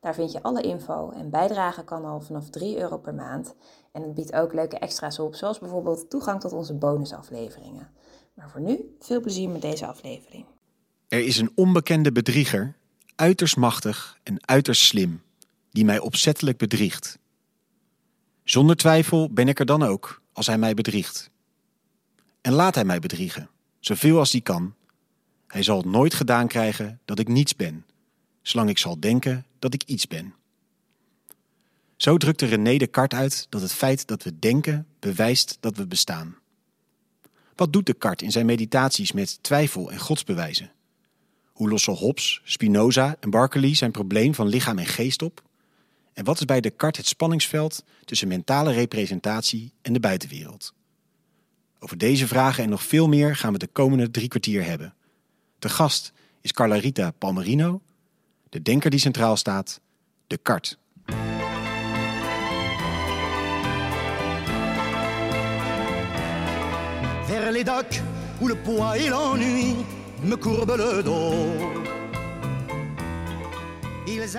Daar vind je alle info en bijdragen kan al vanaf 3 euro per maand. En het biedt ook leuke extra's op, zoals bijvoorbeeld toegang tot onze bonusafleveringen. Maar voor nu, veel plezier met deze aflevering. Er is een onbekende bedrieger, uiterst machtig en uiterst slim, die mij opzettelijk bedriegt. Zonder twijfel ben ik er dan ook, als hij mij bedriegt. En laat hij mij bedriegen, zoveel als hij kan. Hij zal het nooit gedaan krijgen dat ik niets ben, zolang ik zal denken dat ik iets ben. Zo drukte René Descartes uit dat het feit dat we denken bewijst dat we bestaan. Wat doet Descartes in zijn meditaties met twijfel en godsbewijzen? Hoe lossen Hobbes, Spinoza en Berkeley zijn probleem van lichaam en geest op? En wat is bij Descartes het spanningsveld tussen mentale representatie en de buitenwereld? Over deze vragen en nog veel meer gaan we de komende drie kwartier hebben. De gast is Carla Rita Palmerino, de denker die centraal staat, Descartes. vers les docks où le poids et l'ennui me le dos.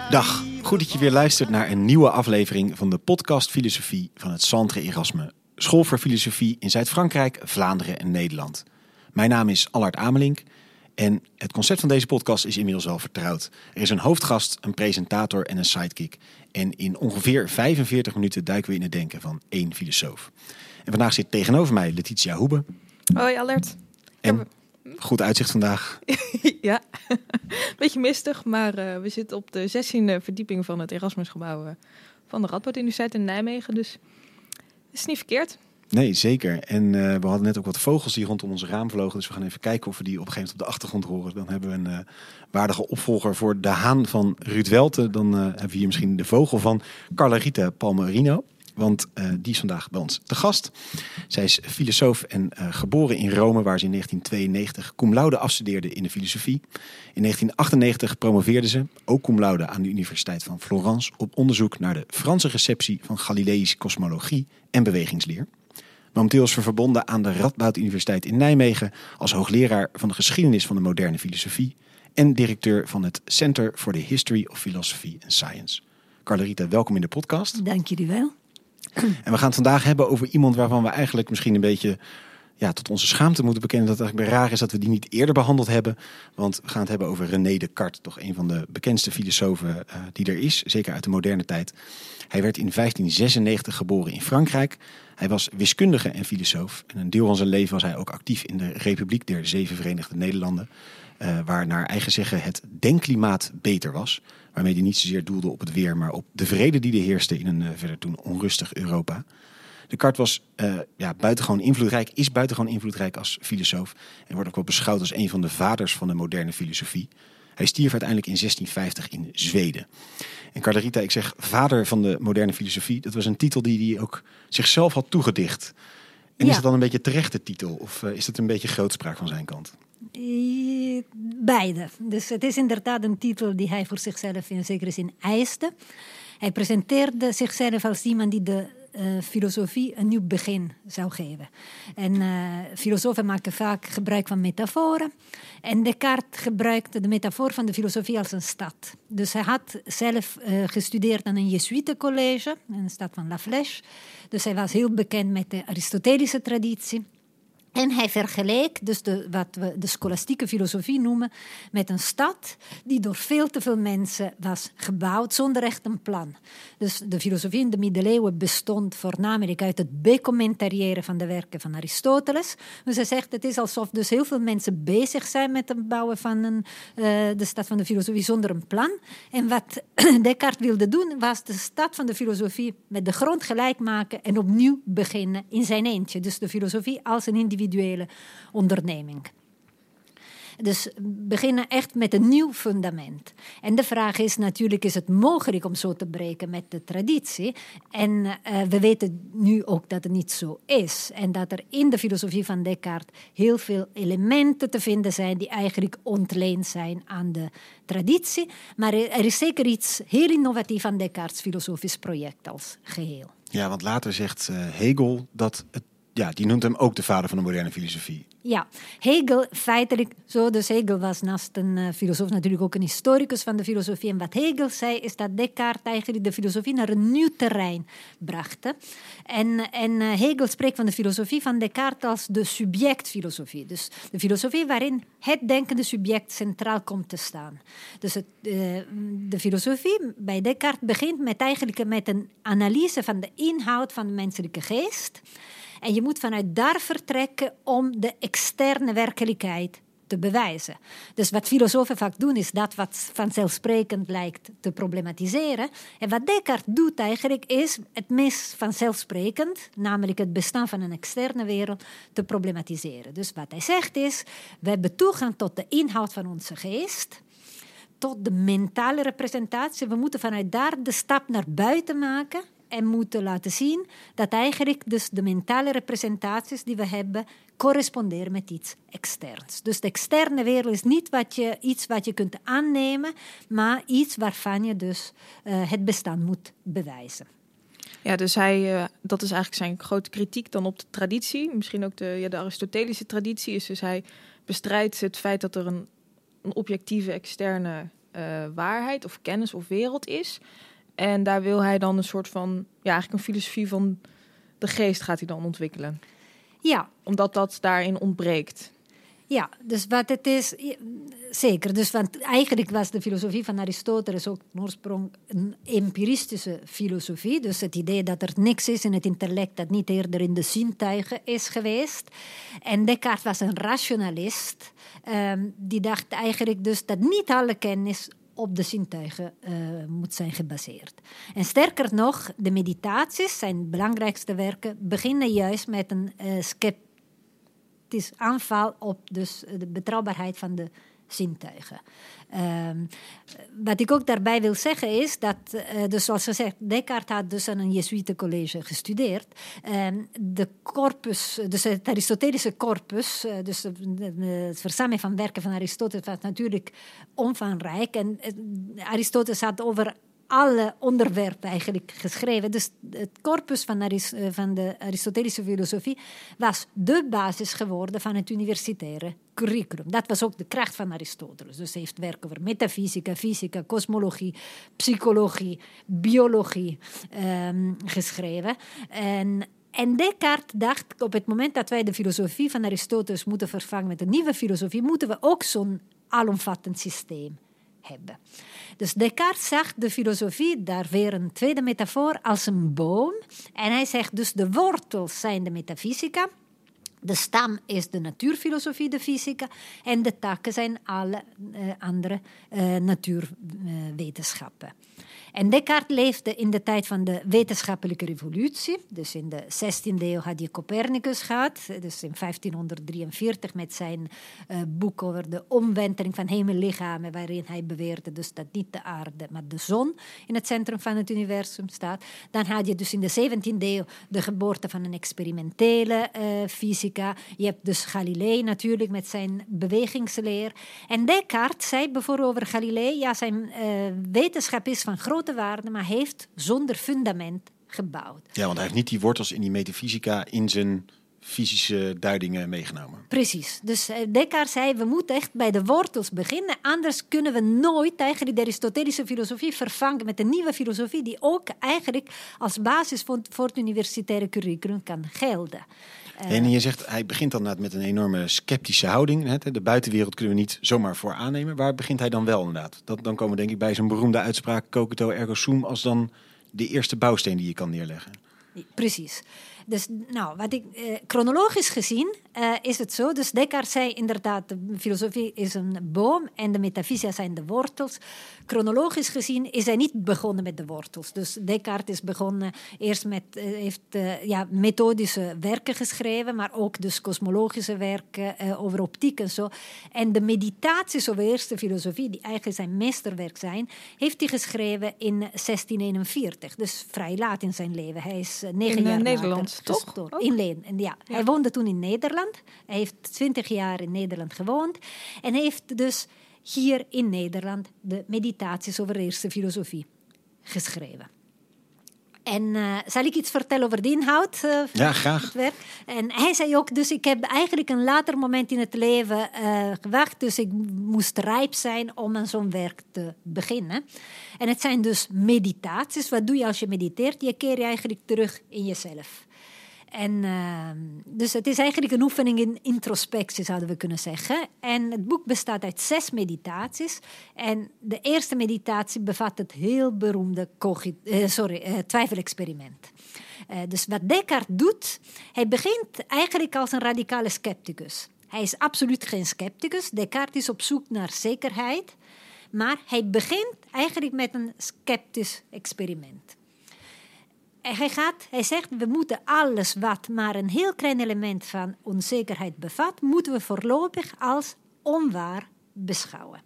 Dag, goed dat je weer luistert naar een nieuwe aflevering van de podcast Filosofie van het Centre Erasme, School voor Filosofie in Zuid-Frankrijk, Vlaanderen en Nederland. Mijn naam is Allard Amelink en het concept van deze podcast is inmiddels wel vertrouwd. Er is een hoofdgast, een presentator en een sidekick. En in ongeveer 45 minuten duiken we in het denken van één filosoof. En vandaag zit tegenover mij Letitia Hoebe. Hoi, Alert. En goed uitzicht vandaag. ja, beetje mistig, maar uh, we zitten op de 16e verdieping van het Erasmusgebouw uh, van de Radboud Universiteit in Nijmegen. Dus het is niet verkeerd. Nee, zeker. En uh, we hadden net ook wat vogels die rondom ons raam vlogen. Dus we gaan even kijken of we die op een gegeven moment op de achtergrond horen. Dan hebben we een waardige opvolger voor de haan van Ruud Welte. Dan hebben we hier misschien de vogel van Carla Rita Palmerino. Want die is vandaag bij ons te gast. Zij is filosoof en geboren in Rome, waar ze in 1992 cum laude afstudeerde in de filosofie. In 1998 promoveerde ze, ook cum laude, aan de Universiteit van Florence op onderzoek naar de Franse receptie van Galileïsche kosmologie en bewegingsleer. Momenteel is ze verbonden aan de Radboud Universiteit in Nijmegen als hoogleraar van de geschiedenis van de moderne filosofie en directeur van het Center for the History of Philosophy and Science. Carlerita, welkom in de podcast. Dank jullie wel. En we gaan het vandaag hebben over iemand waarvan we eigenlijk misschien een beetje ja, tot onze schaamte moeten bekennen dat het eigenlijk raar is dat we die niet eerder behandeld hebben. Want we gaan het hebben over René Descartes, toch een van de bekendste filosofen uh, die er is, zeker uit de moderne tijd. Hij werd in 1596 geboren in Frankrijk. Hij was wiskundige en filosoof. En een deel van zijn leven was hij ook actief in de Republiek der Zeven Verenigde Nederlanden. Uh, waar naar eigen zeggen het denkklimaat beter was. Waarmee hij niet zozeer doelde op het weer, maar op de vrede die er heerste in een uh, verder toen onrustig Europa. Descartes was uh, ja, buitengewoon invloedrijk, is buitengewoon invloedrijk als filosoof. En wordt ook wel beschouwd als een van de vaders van de moderne filosofie. Hij stierf uiteindelijk in 1650 in Zweden. En Cardarita, ik zeg vader van de moderne filosofie, dat was een titel die hij ook zichzelf had toegedicht. En ja. is dat dan een beetje terechte titel? Of uh, is het een beetje grootspraak van zijn kant? Beide. Dus het is inderdaad een titel die hij voor zichzelf in zekere zin eiste. Hij presenteerde zichzelf als iemand die de uh, filosofie een nieuw begin zou geven. En uh, filosofen maken vaak gebruik van metaforen. En Descartes gebruikte de metafoor van de filosofie als een stad. Dus hij had zelf uh, gestudeerd aan een Jesuitencollege, in de stad van La Flèche. Dus hij was heel bekend met de Aristotelische traditie. En hij vergeleek dus de, wat we de scholastieke filosofie noemen met een stad die door veel te veel mensen was gebouwd zonder echt een plan. Dus de filosofie in de middeleeuwen bestond voornamelijk uit het becommentariëren van de werken van Aristoteles. Dus hij zegt het is alsof dus heel veel mensen bezig zijn met het bouwen van een, uh, de stad van de filosofie zonder een plan. En wat Descartes wilde doen was de stad van de filosofie met de grond gelijk maken en opnieuw beginnen in zijn eentje. Dus de filosofie als een individu individuele onderneming. Dus beginnen echt met een nieuw fundament. En de vraag is natuurlijk, is het mogelijk om zo te breken met de traditie? En uh, we weten nu ook dat het niet zo is. En dat er in de filosofie van Descartes heel veel elementen te vinden zijn die eigenlijk ontleend zijn aan de traditie. Maar er is zeker iets heel innovatief aan Descartes' filosofisch project als geheel. Ja, want later zegt uh, Hegel dat het ja, die noemt hem ook de vader van de moderne filosofie. Ja, Hegel feitelijk zo. Dus Hegel was naast een uh, filosoof natuurlijk ook een historicus van de filosofie. En wat Hegel zei is dat Descartes eigenlijk de filosofie naar een nieuw terrein bracht. En, en uh, Hegel spreekt van de filosofie van Descartes als de subjectfilosofie. Dus de filosofie waarin het denkende subject centraal komt te staan. Dus het, uh, de filosofie bij Descartes begint met eigenlijk met een analyse van de inhoud van de menselijke geest. En je moet vanuit daar vertrekken om de externe werkelijkheid te bewijzen. Dus wat filosofen vaak doen, is dat wat vanzelfsprekend lijkt te problematiseren. En wat Descartes doet eigenlijk, is het meest vanzelfsprekend, namelijk het bestaan van een externe wereld, te problematiseren. Dus wat hij zegt is, we hebben toegang tot de inhoud van onze geest tot de mentale representatie. We moeten vanuit daar de stap naar buiten maken en moeten laten zien dat eigenlijk dus de mentale representaties die we hebben corresponderen met iets externs. Dus de externe wereld is niet wat je, iets wat je kunt aannemen, maar iets waarvan je dus uh, het bestaan moet bewijzen. Ja, dus hij, uh, dat is eigenlijk zijn grote kritiek dan op de traditie. Misschien ook de, ja, de Aristotelische traditie is dus hij bestrijdt het feit dat er een, een objectieve externe uh, waarheid of kennis of wereld is. En daar wil hij dan een soort van, ja, eigenlijk een filosofie van de geest gaat hij dan ontwikkelen. Ja. Omdat dat daarin ontbreekt. Ja, dus wat het is, zeker. Dus want eigenlijk was de filosofie van Aristoteles ook in oorsprong een empiristische filosofie. Dus het idee dat er niks is in het intellect dat niet eerder in de zintuigen is geweest. En Descartes was een rationalist. Um, die dacht eigenlijk dus dat niet alle kennis op de zintuigen uh, moet zijn gebaseerd. En sterker nog, de meditaties, zijn belangrijkste werken, beginnen juist met een uh, sceptisch aanval op dus de betrouwbaarheid van de zintuigen. Um, wat ik ook daarbij wil zeggen is dat, uh, dus zoals gezegd, Descartes had dus aan een Jesuitencollege gestudeerd. Um, de corpus, dus het Aristotelische corpus, uh, dus het verzameling van werken van Aristoteles was natuurlijk omvangrijk. En uh, Aristoteles had over alle onderwerpen eigenlijk geschreven. Dus het corpus van, Aris, van, de Aristotelische filosofie was de basis geworden van het universitaire curriculum. Dat was ook de kracht van Aristoteles. Dus hij heeft werk over metafysica, fysica, kosmologie, psychologie, biologie um, geschreven. En en Descartes dacht, op het moment dat wij de filosofie van Aristoteles moeten vervangen met een nieuwe filosofie, moeten we ook zo'n alomvattend systeem hebben. Dus Descartes zag de filosofie, daar weer een tweede metafoor, als een boom. En hij zegt dus de wortels zijn de metafysica. De stam is de natuurfilosofie, de fysica. En de takken zijn alle uh, andere uh, natuurwetenschappen. En Descartes leefde in de tijd van de wetenschappelijke revolutie. Dus in de 16e eeuw had je Copernicus gehad. Dus in 1543 met zijn uh, boek over de omwenteling van hemellichamen, waarin hij beweerde dus dat niet de aarde, maar de zon in het centrum van het universum staat. Dan had je dus in de 17e eeuw de geboorte van een experimentele uh, fysica. Je hebt dus Galilei natuurlijk met zijn bewegingsleer. En Descartes zei bijvoorbeeld over Galilei, ja, zijn uh, wetenschap is van grote waarde, maar heeft zonder fundament gebouwd. Ja, want hij heeft niet die wortels in die metafysica in zijn fysische duidingen meegenomen. Precies. Dus Descartes zei, we moeten echt bij de wortels beginnen. Anders kunnen we nooit eigenlijk de Aristotelische filosofie vervangen met een nieuwe filosofie die ook eigenlijk als basis voor het universitaire curriculum kan gelden. En je zegt, hij begint dan met een enorme sceptische houding. De buitenwereld kunnen we niet zomaar voor aannemen. Waar begint hij dan wel inderdaad? Dat, dan komen we denk ik bij zo'n beroemde uitspraak... cogito ergo sum als dan de eerste bouwsteen die je kan neerleggen. Precies. dus nou, wat ik, eh, chronologisch gezien eh, is het zo. Dus Descartes zei inderdaad, de filosofie is een boom en de metafysica zijn de wortels. Chronologisch gezien is hij niet begonnen met de wortels. Dus Descartes is begonnen eerst met, eh, heeft eh, ja, methodische werken geschreven, maar ook dus kosmologische werken eh, over optiek en zo. En de meditaties over eerste filosofie, die eigenlijk zijn meesterwerk zijn, heeft hij geschreven in 1641. Dus vrij laat in zijn leven. Hij is negen In, jaar Nederland, later toch? Ook? In Leen. En ja, Hij woonde toen in Nederland. Hij heeft twintig jaar in Nederland gewoond. En heeft dus hier in Nederland de meditaties over eerste filosofie geschreven. En eh, zal ik iets vertellen over de inhoud? eh, Ja, graag. het werk. En hij zei ook, dus ik heb eigenlijk een later moment in het leven eh, gewacht. Dus ik moest rijp zijn om aan zo'n werk te beginnen. En het zijn dus meditaties. Wat doe je als je mediteert? Je keer je eigenlijk terug in jezelf. En uh, dus het is eigenlijk een oefening in introspectie, zouden we kunnen zeggen. En het boek bestaat uit zes meditaties. En de eerste meditatie bevat het heel beroemde uh, sorry, uh, twijfelexperiment. Uh, dus wat Descartes doet, hij begint eigenlijk als een radicale scepticus. Hij is absoluut geen scepticus. Descartes is op zoek naar zekerheid. Maar hij begint eigenlijk met een sceptisch experiment. Hij, gaat, hij zegt, we moeten alles wat maar een heel klein element van onzekerheid bevat, moeten we voorlopig als onwaar beschouwen.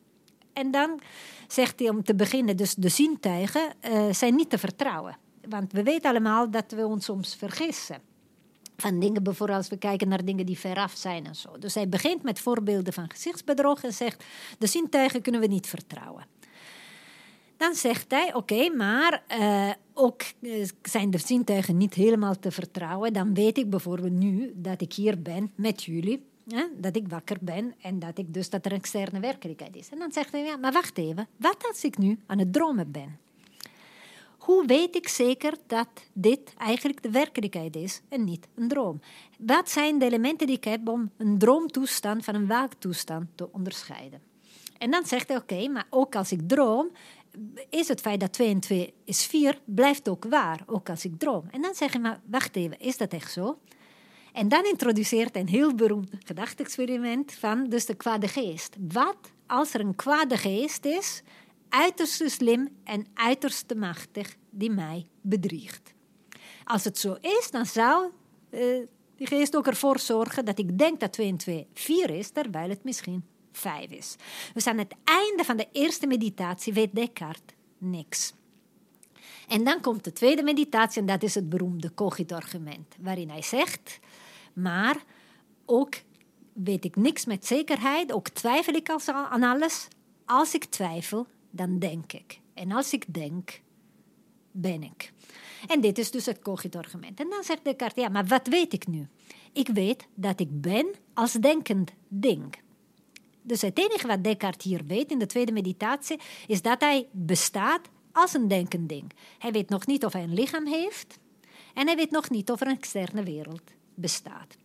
En dan zegt hij om te beginnen, dus de zintuigen uh, zijn niet te vertrouwen. Want we weten allemaal dat we ons soms vergissen. Van dingen, bijvoorbeeld als we kijken naar dingen die veraf zijn en zo. Dus hij begint met voorbeelden van gezichtsbedrog en zegt, de zintuigen kunnen we niet vertrouwen. Dan zegt hij, oké, okay, maar uh, ook uh, zijn de zintuigen niet helemaal te vertrouwen. Dan weet ik bijvoorbeeld nu dat ik hier ben met jullie. Dat ik wakker ben en dat ik dus dat er een externe werkelijkheid is. En dan zegt hij, ja, maar wacht even. Wat als ik nu aan het dromen ben? Hoe weet ik zeker dat dit eigenlijk de werkelijkheid is en niet een droom? Wat zijn de elementen die ik heb om een droomtoestand van een waaktoestand te onderscheiden? En dan zegt hij, oké, okay, maar ook als ik droom, is het feit dat 2 en 2 is 4, blijft ook waar, ook als ik droom. En dan zeg je, maar wacht even, is dat echt zo? En dan introduceert een heel beroemd gedachte-experiment van dus de kwade geest. Wat als er een kwade geest is, uiterst slim en uiterst machtig, die mij bedriegt? Als het zo is, dan zou uh, die geest ook ervoor zorgen dat ik denk dat 2 en 2 4 is, terwijl het misschien 5 is. Dus aan het einde van de eerste meditatie weet Descartes niks. En dan komt de tweede meditatie en dat is het beroemde cogito-argument, waarin hij zegt, maar ook weet ik niks met zekerheid, ook twijfel ik aan alles. Als ik twijfel, dan denk ik. En als ik denk, ben ik. En dit is dus het cogito-argument. En dan zegt Descartes, ja, maar wat weet ik nu? Ik weet dat ik ben als denkend ding. Dus het enige wat Descartes hier weet in de tweede meditatie is dat hij bestaat als een denkend ding. Hij weet nog niet of hij een lichaam heeft en hij weet nog niet of er een externe wereld bestaat.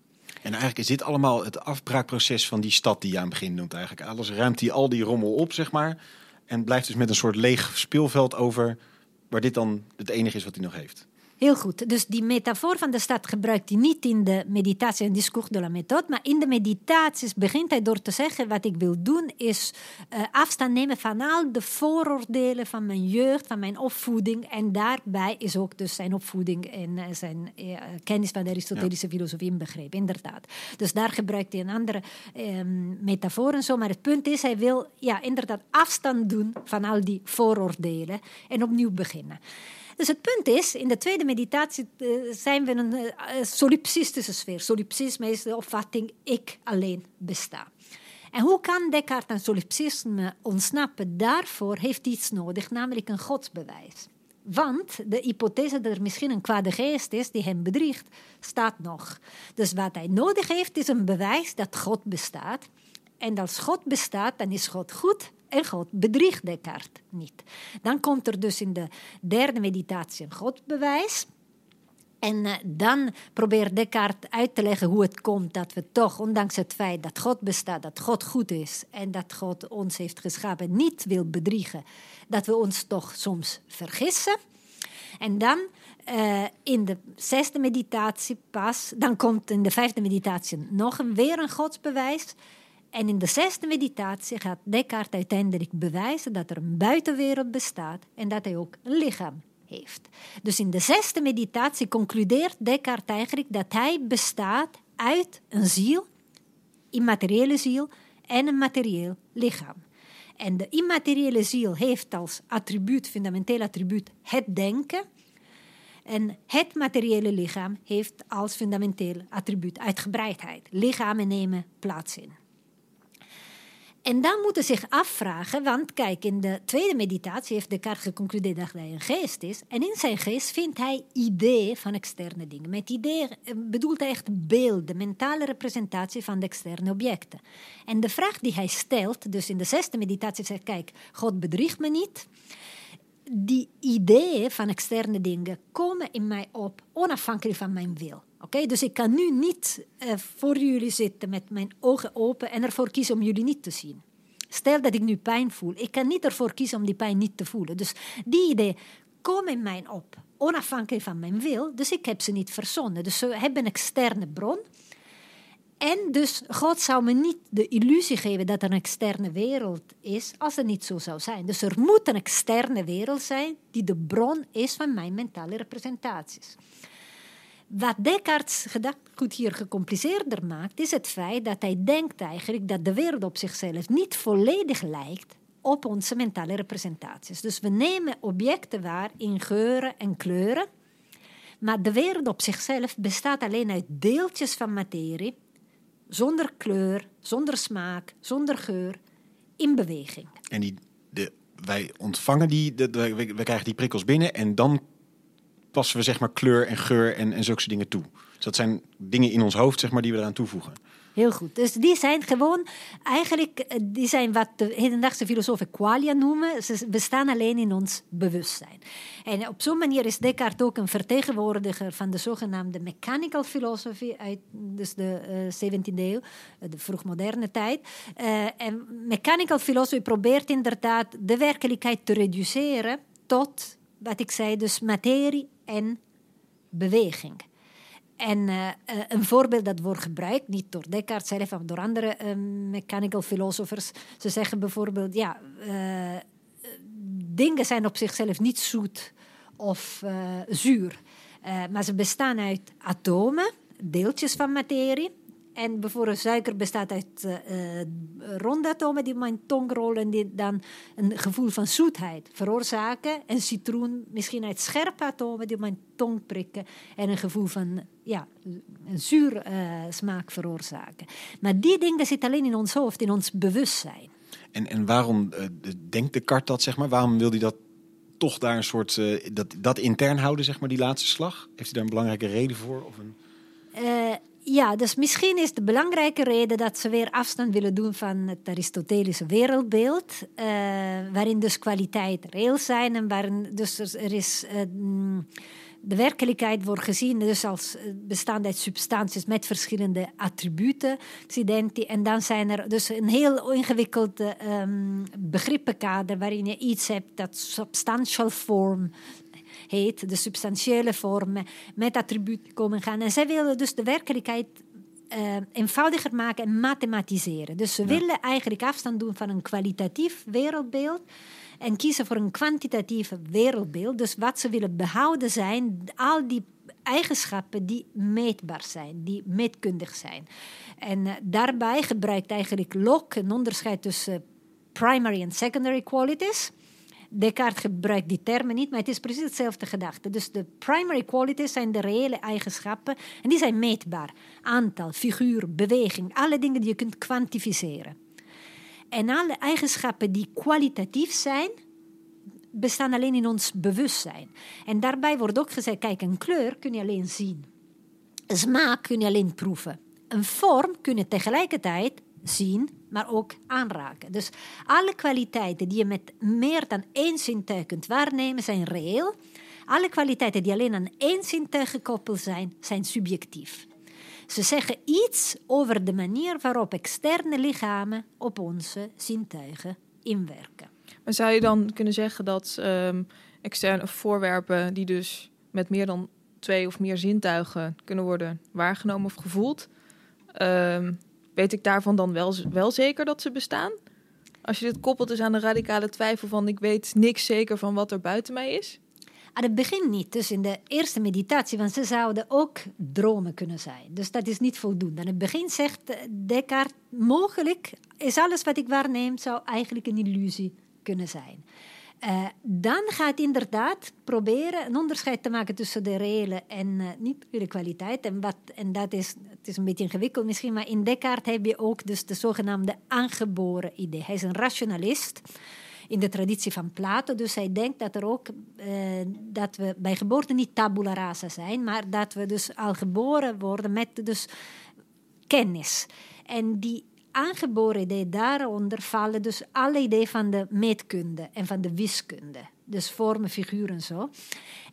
En eigenlijk is dit allemaal het afbraakproces van die stad die je aan het begin noemt eigenlijk. Alles ruimt hij al die rommel op, zeg maar. En blijft dus met een soort leeg speelveld over, waar dit dan het enige is wat hij nog heeft. Heel goed. Dus die metafoor van de stad gebruikt hij niet in de meditatie en discours de la méthode, maar in de meditaties begint hij door te zeggen: wat ik wil doen is uh, afstand nemen van al de vooroordelen van mijn jeugd, van mijn opvoeding. En daarbij is ook dus zijn opvoeding en uh, zijn uh, kennis van de Aristotelische ja. filosofie inbegrepen, inderdaad. Dus daar gebruikt hij een andere metafoor en zo. Maar het punt is, hij wil ja, inderdaad afstand doen van al die vooroordelen en opnieuw beginnen. Dus het punt is, in de tweede meditatie uh, zijn we in een uh, solipsistische sfeer. Solipsisme is de opvatting ik alleen besta. En hoe kan Descartes aan solipsisme ontsnappen? Daarvoor heeft hij iets nodig, namelijk een godsbewijs. Want de hypothese dat er misschien een kwade geest is die hem bedriegt, staat nog. Dus wat hij nodig heeft, is een bewijs dat God bestaat. En als God bestaat, dan is God goed en God bedriegt Descartes niet. Dan komt er dus in de derde meditatie een Godbewijs. En uh, dan probeert Descartes uit te leggen hoe het komt dat we toch, ondanks het feit dat God bestaat, dat God goed is en dat God ons heeft geschapen, niet wil bedriegen, dat we ons toch soms vergissen. En dan uh, in de zesde meditatie pas, dan komt in de vijfde meditatie nog een, weer een godsbewijs. En in de zesde meditatie gaat Descartes uiteindelijk bewijzen dat er een buitenwereld bestaat en dat hij ook een lichaam heeft. Dus in de zesde meditatie concludeert Descartes eigenlijk dat hij bestaat uit een ziel, immateriële ziel en een materieel lichaam. En de immateriële ziel heeft als attribuut, fundamenteel attribuut, het denken. En het materiële lichaam heeft als fundamenteel attribuut uitgebreidheid. Lichamen nemen plaats in. En dan moeten zich afvragen, want kijk, in de tweede meditatie heeft Descartes geconcludeerd dat hij een geest is. En in zijn geest vindt hij ideeën van externe dingen. Met ideeën eh, bedoelt hij echt beelden, mentale representatie van de externe objecten. En de vraag die hij stelt, dus in de zesde meditatie zegt, kijk, God bedriegt me niet. Die ideeën van externe dingen komen in mij op, onafhankelijk van mijn wil. Dus ik kan nu niet uh, voor jullie zitten met mijn ogen open en ervoor kiezen om jullie niet te zien. Stel dat ik nu pijn voel. Ik kan niet ervoor kiezen om die pijn niet te voelen. Dus die ideeën komen in mij op, onafhankelijk van mijn wil. Dus ik heb ze niet verzonnen. Dus ze hebben een externe bron. En dus God zou me niet de illusie geven dat er een externe wereld is, als het niet zo zou zijn. Dus er moet een externe wereld zijn die de bron is van mijn mentale representaties. Wat Descartes goed hier gecompliceerder maakt, is het feit dat hij denkt eigenlijk dat de wereld op zichzelf niet volledig lijkt op onze mentale representaties. Dus we nemen objecten waar in geuren en kleuren, maar de wereld op zichzelf bestaat alleen uit deeltjes van materie, zonder kleur, zonder smaak, zonder geur, in beweging. En die, de, wij ontvangen die, we krijgen die prikkels binnen en dan passen we zeg maar kleur en geur en, en zulke dingen toe. Dus dat zijn dingen in ons hoofd zeg maar, die we eraan toevoegen. Heel goed. Dus die zijn gewoon, eigenlijk, eh, die zijn wat de hedendaagse filosofen qualia noemen. Ze bestaan alleen in ons bewustzijn. En op zo'n manier is Descartes ook een vertegenwoordiger van de zogenaamde mechanical philosophy uit dus de uh, eh, 17e eeuw, de vroegmoderne tijd. En mechanical philosophy probeert inderdaad de werkelijkheid te reduceren tot, wat ik zei, dus materie en beweging. En uh, een voorbeeld dat wordt gebruikt, niet door Descartes zelf, maar door andere uh, mechanical philosophers. Ze zeggen bijvoorbeeld, ja, dingen zijn op zichzelf niet zoet of zuur. maar ze bestaan uit atomen, deeltjes van materie. En bijvoorbeeld suiker bestaat uit uh, ronde atomen die op mijn tong rollen en die dan een gevoel van zoetheid veroorzaken. En citroen misschien uit scherpe atomen die mijn tong prikken en een gevoel van ja, een zuur uh, smaak veroorzaken. Maar die dingen zitten alleen in ons hoofd, in ons bewustzijn. En, en waarom uh, denkt de kart dat, zeg maar? Waarom wil hij dat toch daar een soort, dat, dat intern houden, zeg maar, die laatste slag? Heeft hij daar een belangrijke reden voor? Of een... Ja, dus misschien is de belangrijke reden dat ze weer afstand willen doen van het Aristotelische wereldbeeld, uh, waarin dus kwaliteit reëel zijn en waarin dus er is. Uh, de werkelijkheid wordt gezien dus als eh, bestaande uit substanties met verschillende attributen. En dan zijn er dus een heel ingewikkeld um, begrippenkader waarin je iets hebt dat substantial form heet, de substantiële vormen, met attributen komen gaan. En zij willen dus de werkelijkheid uh, eenvoudiger maken en mathematiseren. Dus ze willen eigenlijk afstand doen van een kwalitatief wereldbeeld en kiezen voor een kwantitatief wereldbeeld. Dus wat ze willen behouden zijn al die eigenschappen die meetbaar zijn, die meetkundig zijn. En uh, daarbij gebruikt eigenlijk Locke een onderscheid tussen primary en secondary qualities. Descartes gebruikt die termen niet, maar het is precies hetzelfde gedachte. Dus de primary qualities zijn de reële eigenschappen en die zijn meetbaar. Aantal, figuur, beweging, alle dingen die je kunt kwantificeren. En alle eigenschappen die kwalitatief zijn, bestaan alleen in ons bewustzijn. En daarbij wordt ook gezegd, kijk, een kleur kun je alleen zien. Smaak kun je alleen proeven. Een vorm kun je tegelijkertijd zien, maar ook aanraken. Dus alle kwaliteiten die je met meer dan één zintuig kunt waarnemen, zijn reëel. Alle kwaliteiten die alleen aan één zintuig gekoppeld zijn, zijn subjectief. Ze zeggen iets over de manier waarop externe lichamen op onze zintuigen inwerken. Maar zou je dan kunnen zeggen dat um, externe voorwerpen die dus met meer dan twee of meer zintuigen kunnen worden waargenomen of gevoeld. Ehm, weet ik daarvan dan wel, wel zeker dat ze bestaan? Als je dit koppelt dus aan de radicale twijfel van ik weet niks zeker van wat er buiten mij is? Aan het begin niet, dus in de eerste meditatie, want ze zouden ook dromen kunnen zijn. Dus dat is niet voldoende. Aan het begin zegt Descartes, mogelijk is alles wat ik waarneem, zou eigenlijk een illusie kunnen zijn. Uh, dan gaat inderdaad proberen een onderscheid te maken tussen de reële en uh, niet-reële kwaliteit. En, wat, en dat is, het is een beetje ingewikkeld misschien, maar in Descartes heb je ook dus de zogenaamde aangeboren idee. Hij is een rationalist in de traditie van Plato. Dus hij denkt dat, er ook, uh, dat we bij geboorte niet tabula rasa zijn, maar dat we dus al geboren worden met dus kennis. En die aangeboren idee daaronder vallen dus alle ideeën van de meetkunde en van de wiskunde. Dus vormen, figuren zo.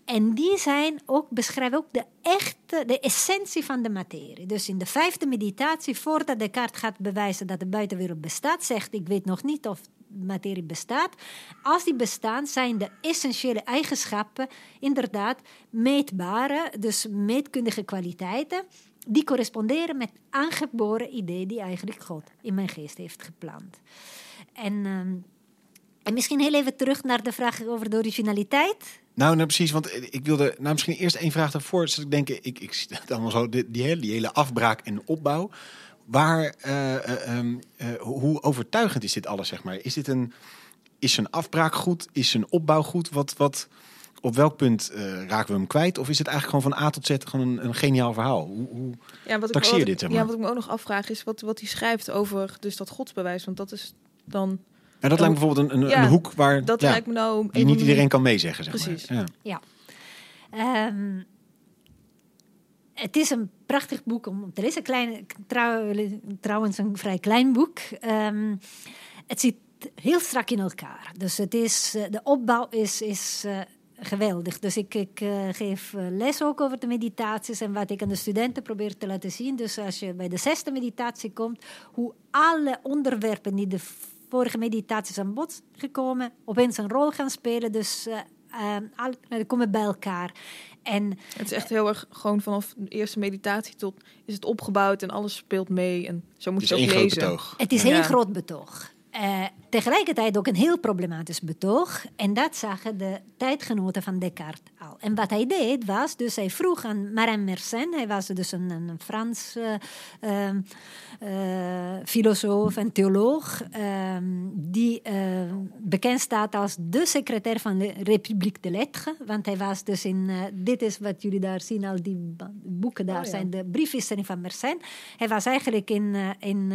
En die zijn ook, beschrijven ook de echte, de essentie van de materie. Dus in de vijfde meditatie, voordat Descartes gaat bewijzen dat de buitenwereld bestaat, zegt ik weet nog niet of materie bestaat. Als die bestaan, zijn de essentiële eigenschappen inderdaad meetbare, dus meetkundige kwaliteiten die corresponderen met aangeboren ideeën die eigenlijk God in mijn geest heeft geplant. En, uh, en misschien heel even terug naar de vraag over de originaliteit. Nou, nou precies, want ik wilde nou misschien eerst één vraag daarvoor. Dus ik denk, ik, ik zie het allemaal zo, die, die, hele, die hele afbraak en opbouw. Waar, uh, uh, um, hoe overtuigend is dit alles, zeg maar? Is dit een, is een afbraak goed? Is een opbouw goed? Wat, wat, op welk punt uh, raken we hem kwijt? Of is het eigenlijk gewoon van A tot Z gewoon een, een geniaal verhaal? Hoe, hoe ja, wat taxeer je dit? Zeg maar? Ja, wat ik me ook nog afvraag is wat, wat hij schrijft over dus dat godsbewijs. Want dat is dan... En dat lijkt me bijvoorbeeld een, een, ja, een hoek waar dat ja, lijkt me nou die niet iedereen kan meezeggen. Zeg Precies. Maar. Ja. ja. Um, het is een prachtig boek om te lezen. Klein, trouw, trouwens, een vrij klein boek. Um, het zit heel strak in elkaar. Dus het is, de opbouw is, is uh, geweldig. Dus ik, ik uh, geef les ook over de meditaties en wat ik aan de studenten probeer te laten zien. Dus als je bij de zesde meditatie komt, hoe alle onderwerpen die de vorige meditaties aan bod gekomen, opeens een rol gaan spelen. Dus uh, uh, komen bij elkaar. En, het is echt heel erg gewoon vanaf de eerste meditatie tot is het opgebouwd en alles speelt mee. En zo moet het je ook één lezen. groot betoog. Het is ja. één groot betoog. Uh, tegelijkertijd ook een heel problematisch betoog. En dat zagen de tijdgenoten van Descartes al. En wat hij deed was, dus hij vroeg aan Marin Mersenne, hij was dus een, een Frans uh, uh, filosoof en theoloog, die bekend staat als de secretair van de République de Lettres. Want hij was dus in, dit is wat jullie daar zien, al die boeken daar Oh, ja. zijn de briefwisseling van Mersenne. Hij was eigenlijk in, in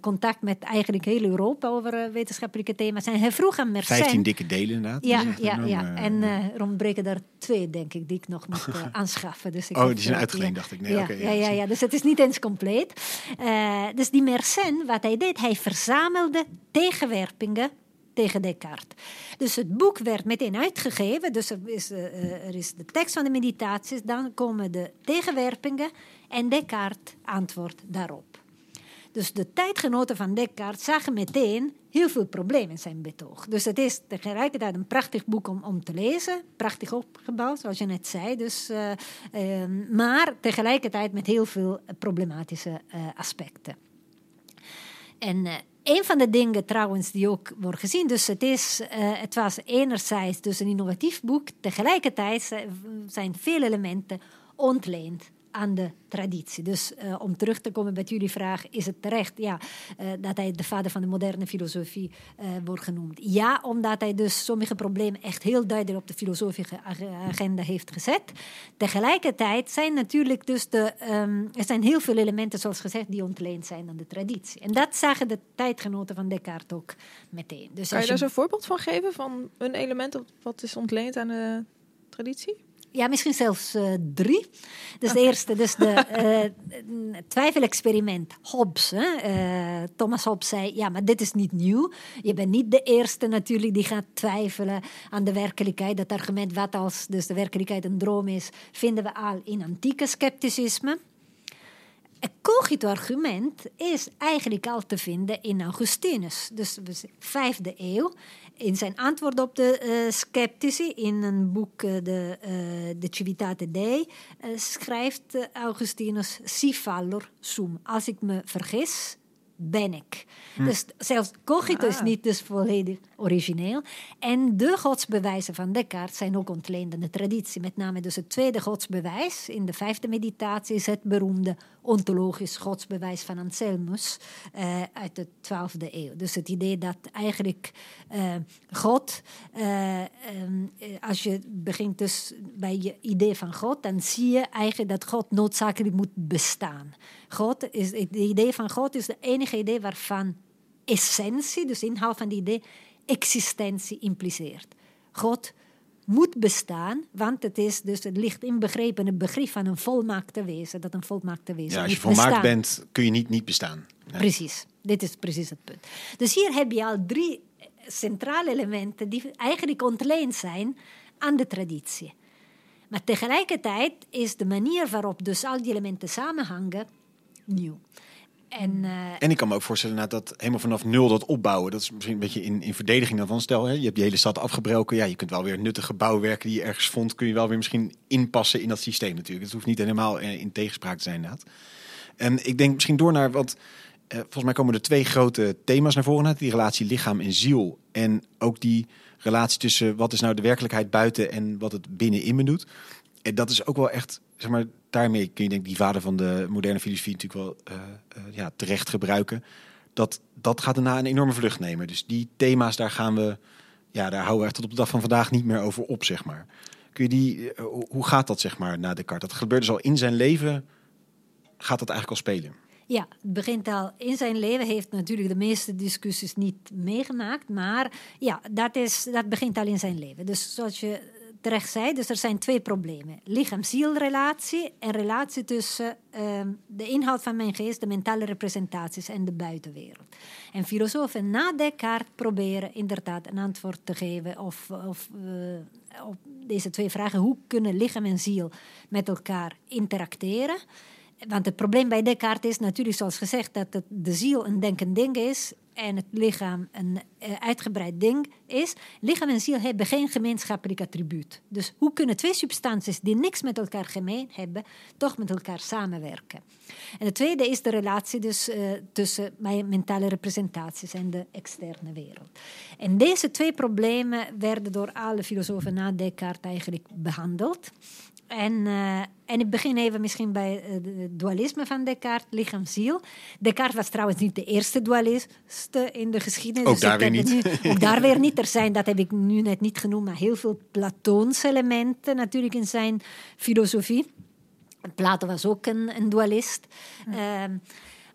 contact met eigenlijk heel Europa over uh, wetenschappelijke thema's. En hij vroeg aan Mersenne... 15 dikke delen inderdaad. Ja, Dus ja, enorm, ja. eh, en uh, er ontbreken er twee, denk ik, die ik nog moet uh, aanschaffen. Dus ik Oh, die zijn uitgeleend, ja. dacht ik. Nee, ja, oké, ja, ja, ja, dus het is niet eens compleet. Uh, dus die Mersenne, wat hij deed, hij verzamelde tegenwerpingen tegen Descartes. Dus het boek werd meteen uitgegeven. Dus er is, er is de tekst van de meditaties, dan komen de tegenwerpingen en Descartes antwoordt daarop. Dus de tijdgenoten van Descartes zagen meteen heel veel problemen in zijn betoog. Dus het is tegelijkertijd een prachtig boek om, om te lezen, prachtig opgebouwd, zoals je net zei. Dus, uh, uh, maar tegelijkertijd met heel veel problematische uh, aspecten. En uh, een van de dingen trouwens die ook wordt gezien, dus het, is, het was enerzijds dus een innovatief boek, tegelijkertijd zijn veel elementen ontleend aan de traditie. Dus uh, om terug te komen bij jullie vraag, is het terecht ja, uh, dat hij de vader van de moderne filosofie uh, wordt genoemd? Ja, omdat hij dus sommige problemen echt heel duidelijk op de filosofische agenda heeft gezet. Tegelijkertijd zijn natuurlijk dus de, um, er zijn heel veel elementen, zoals gezegd, die ontleend zijn aan de traditie. En dat zagen de tijdgenoten van Descartes ook meteen. Dus kan je daar zo'n voorbeeld van geven, van een element wat is ontleend aan de traditie? Ja, misschien zelfs uh, drie. Dus de eerste, dus de uh, twijfelexperiment Hobbes. Hè? Uh, Thomas Hobbes zei, ja, maar dit is niet nieuw. Je bent niet de eerste natuurlijk die gaat twijfelen aan de werkelijkheid. Dat argument wat als dus de werkelijkheid een droom is, vinden we al in antieke scepticisme. Het cogito-argument is eigenlijk al te vinden in Augustinus, dus vijfde eeuw. In zijn antwoord op de uh, sceptici, in een boek uh, de, uh, de Civitate Dei, schrijft Augustinus si fallor sum. Als ik me vergis, ben ik. Hm. Dus zelfs cogito is ah. niet dus volledig origineel. En de godsbewijzen van Descartes zijn ook ontleend aan de traditie. Met name dus het tweede godsbewijs in de vijfde meditatie is het beroemde ontologisch godsbewijs van Anselmus uh, uit de twaalfde eeuw. Dus het idee dat eigenlijk uh, God, uh, um, als je begint dus bij je idee van God, dan zie je eigenlijk dat God noodzakelijk moet bestaan. God is, het idee van God is het enige idee waarvan essentie, dus inhoud van die idee, existentie impliceert. God moet bestaan, want het, is dus, het ligt inbegrepen het begrip van een volmaakte wezen. Dat een volmaakte wezen ja, als je volmaakt bent, kun je niet niet bestaan. Precies, dit is precies het punt. Dus hier heb je al drie centrale elementen die eigenlijk ontleend zijn aan de traditie. Maar tegelijkertijd is de manier waarop dus al die elementen samenhangen nieuw. En, uh, en ik kan me ook voorstellen dat helemaal vanaf nul dat opbouwen. Dat is misschien een beetje in, in verdediging daarvan. Stel, hè, je hebt die hele stad afgebroken. Ja, je kunt wel weer nuttige bouwwerken die je ergens vond. Kun je wel weer misschien inpassen in dat systeem natuurlijk. Het hoeft niet helemaal eh, in tegenspraak te zijn inderdaad. En ik denk misschien door naar wat... Eh, volgens mij komen er twee grote thema's naar voren. Die relatie lichaam en ziel. En ook die relatie tussen wat is nou de werkelijkheid buiten en wat het binnenin me doet. En dat is ook wel echt, zeg maar, daarmee kun je denk die vader van de moderne filosofie natuurlijk wel uh, uh, ja, terecht gebruiken. Dat, dat gaat daarna een enorme vlucht nemen. Dus die thema's, daar gaan we, ja, daar houden we echt tot op de dag van vandaag niet meer over op, zeg maar. Kun je die, uh, hoe gaat dat, zeg maar, na Descartes? Dat gebeurt dus al in zijn leven, gaat dat eigenlijk al spelen? Ja, het begint al in zijn leven. heeft natuurlijk de meeste discussies niet meegemaakt. Maar ja, dat, is, dat begint al in zijn leven. Dus zoals je terecht zei, dus er zijn twee problemen. Lichaam-ziel-relatie en relatie tussen uh, de inhoud van mijn geest, de mentale representaties en de buitenwereld. En filosofen na Descartes proberen inderdaad een antwoord te geven of, uh, op deze twee vragen. Hoe kunnen lichaam en ziel met elkaar interacteren? Want het probleem bij Descartes is natuurlijk, zoals gezegd, dat de ziel een denkend ding is en het lichaam een uh, uitgebreid ding is. Lichaam en ziel hebben geen gemeenschappelijk attribuut. Dus hoe kunnen twee substanties die niks met elkaar gemeen hebben, toch met elkaar samenwerken? En het tweede is de relatie dus, uh, tussen mentale representaties en de externe wereld. En deze twee problemen werden door alle filosofen na Descartes eigenlijk behandeld. En, uh, en ik begin even misschien bij het dualisme van Descartes, lichaam-ziel. Descartes was trouwens niet de eerste dualist in de geschiedenis. Ook dus daar weer niet. Nu, ook daar weer niet. Er zijn, dat heb ik nu net niet genoemd, maar heel veel Platoonse elementen natuurlijk in zijn filosofie. Plato was ook een, een dualist. Ja. Uh,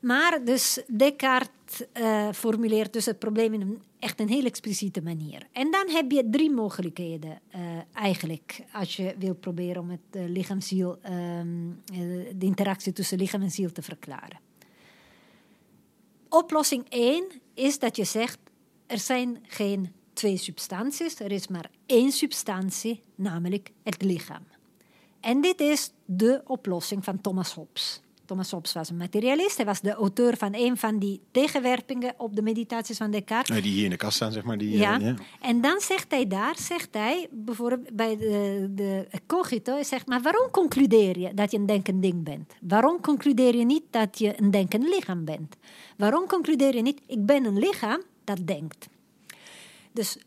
maar dus Descartes uh, formuleert dus het probleem in een, echt een heel expliciete manier. En dan heb je drie mogelijkheden uh, eigenlijk als je wil proberen om het uh, lichaam-ziel, um, de interactie tussen lichaam en ziel te verklaren. Oplossing 1 is dat je zegt, er zijn geen twee substanties, er is maar één substantie, namelijk het lichaam. En dit is de oplossing van Thomas Hobbes. Thomas Hobbes was een materialist. Hij was de auteur van een van die tegenwerpingen op de meditaties van Descartes. Die hier in de kast staan, zeg maar. Die, ja. Uh, ja. En dan zegt hij daar, zegt hij, bijvoorbeeld bij de, de cogito, hij zegt, maar waarom concludeer je dat je een denkend ding bent? Waarom concludeer je niet dat je een denkend lichaam bent? Waarom concludeer je niet, ik ben een lichaam dat denkt? Dus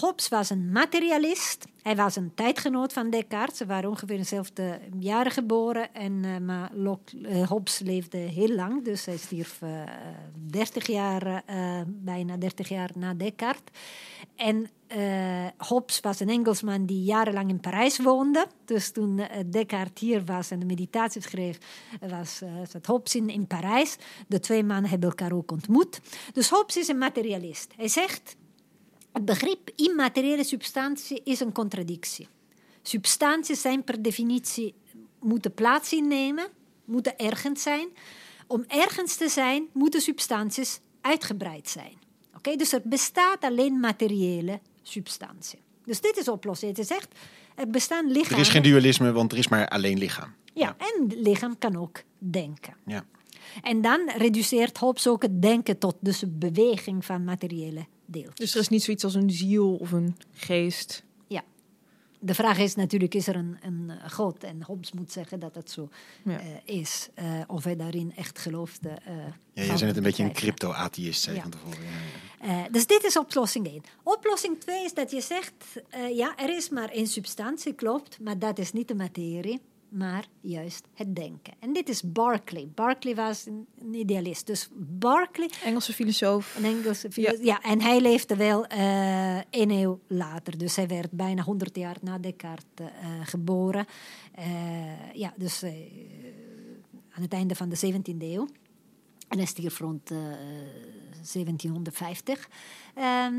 Hobbes was een materialist. Hij was een tijdgenoot van Descartes. Ze waren ongeveer dezelfde jaren geboren. En, uh, maar uh, Hobbes leefde heel lang. Dus hij stierf uh, 30 jaar, bijna 30 jaar na Descartes. En Hobbes was een Engelsman die jarenlang in Parijs woonde. Dus toen Descartes hier was en de meditatie schreef, was, zat Hobbes in, in Parijs. De twee mannen hebben elkaar ook ontmoet. Dus Hobbes is een materialist. Hij zegt... Het begrip immateriële substantie is een contradictie. Substanties zijn per definitie moeten plaats innemen, moeten ergens zijn. Om ergens te zijn, moeten substanties uitgebreid zijn. Oké, Dus er bestaat alleen materiële substantie. Dus dit is oplossing. Het zegt, er bestaan lichamen... Er is geen dualisme, want er is maar alleen lichaam. Ja, ja. en lichaam kan ook denken. Ja. En dan reduceert Hobbes ook het denken tot dus beweging van materiële deeltjes. Dus er is niet zoiets als een ziel of een geest. Ja. De vraag is natuurlijk, is er een, een eh, God? En Hobbes moet zeggen dat het zo Ja. eh, is. Eh, of hij daarin echt geloofde. eh, Ja, jij bent net een beetje een crypto-atheïst, zei je Ja. van tevoren. Ja, ja. Eh, dus dit is oplossing 1. Oplossing 2 is dat je zegt, eh, ja, er is maar één substantie, klopt, maar dat is niet de materie, maar juist het denken. En dit is Berkeley. Berkeley was een, een idealist. Dus Berkeley, Engelse filosoof. een Engelse filosoof, ja. en hij leefde wel eh een eeuw later. Dus hij werd bijna 100 jaar na Descartes eh, geboren. Eh, ja, dus aan het einde van de 17e eeuw. En hij stierf rond eh, 1750. Ehm,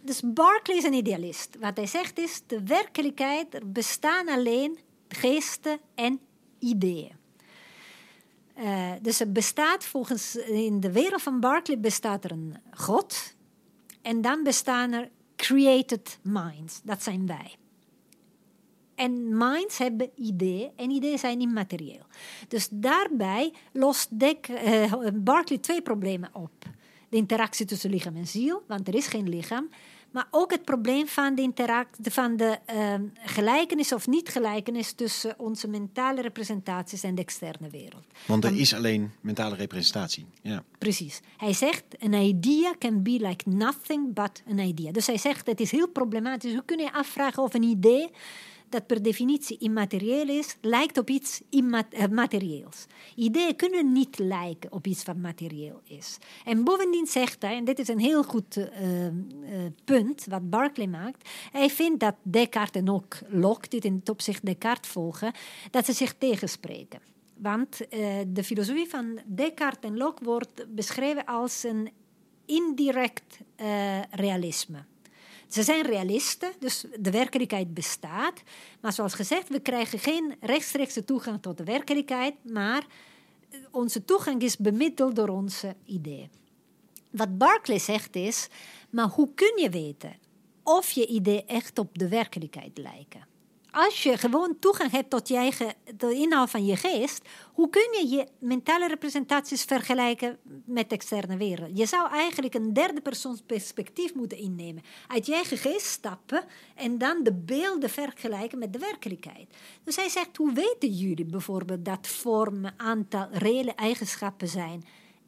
dus Berkeley is een idealist. Wat hij zegt is, de werkelijkheid, er bestaan alleen geesten en ideeën. Eh, dus er bestaat volgens, in de wereld van Berkeley bestaat er een God. En dan bestaan er created minds, dat zijn wij. En minds hebben ideeën en ideeën zijn immaterieel. Dus daarbij lost Dek, eh, Berkeley twee problemen op. De interactie tussen lichaam en ziel, want er is geen lichaam. Maar ook het probleem van de, interact- van de ehm, gelijkenis of niet-gelijkenis tussen onze mentale representaties en de externe wereld. Want er is alleen mentale representatie. Ja. Precies. Hij zegt, een idea can be like nothing but an idea. Dus hij zegt, het is heel problematisch. Hoe kun je afvragen of een idee dat per definitie immaterieel is, lijkt op iets eh, materieels. Ideeën kunnen niet lijken op iets wat materieel is. En bovendien zegt hij, en dit is een heel goed eh, eh, punt wat Berkeley maakt, hij vindt dat Descartes en ook Locke, dit in het opzicht Descartes volgen, dat ze zich tegenspreken. Want de filosofie van Descartes en Locke wordt beschreven als een indirect realisme. Ze zijn realisten, dus de werkelijkheid bestaat. Maar zoals gezegd, we krijgen geen rechtstreekse toegang tot de werkelijkheid, maar eh, onze toegang is bemiddeld door onze ideeën. Wat Berkeley zegt is, maar hoe kun je weten of je ideeën echt op de werkelijkheid lijken? Als je gewoon toegang hebt tot je eigen, de inhoud van je geest, hoe kun je je mentale representaties vergelijken met de externe wereld? Je zou eigenlijk een derde persoons perspectief moeten innemen. Uit je eigen geest stappen en dan de beelden vergelijken met de werkelijkheid. Dus hij zegt, hoe weten jullie bijvoorbeeld dat vorm, aantal, reële eigenschappen zijn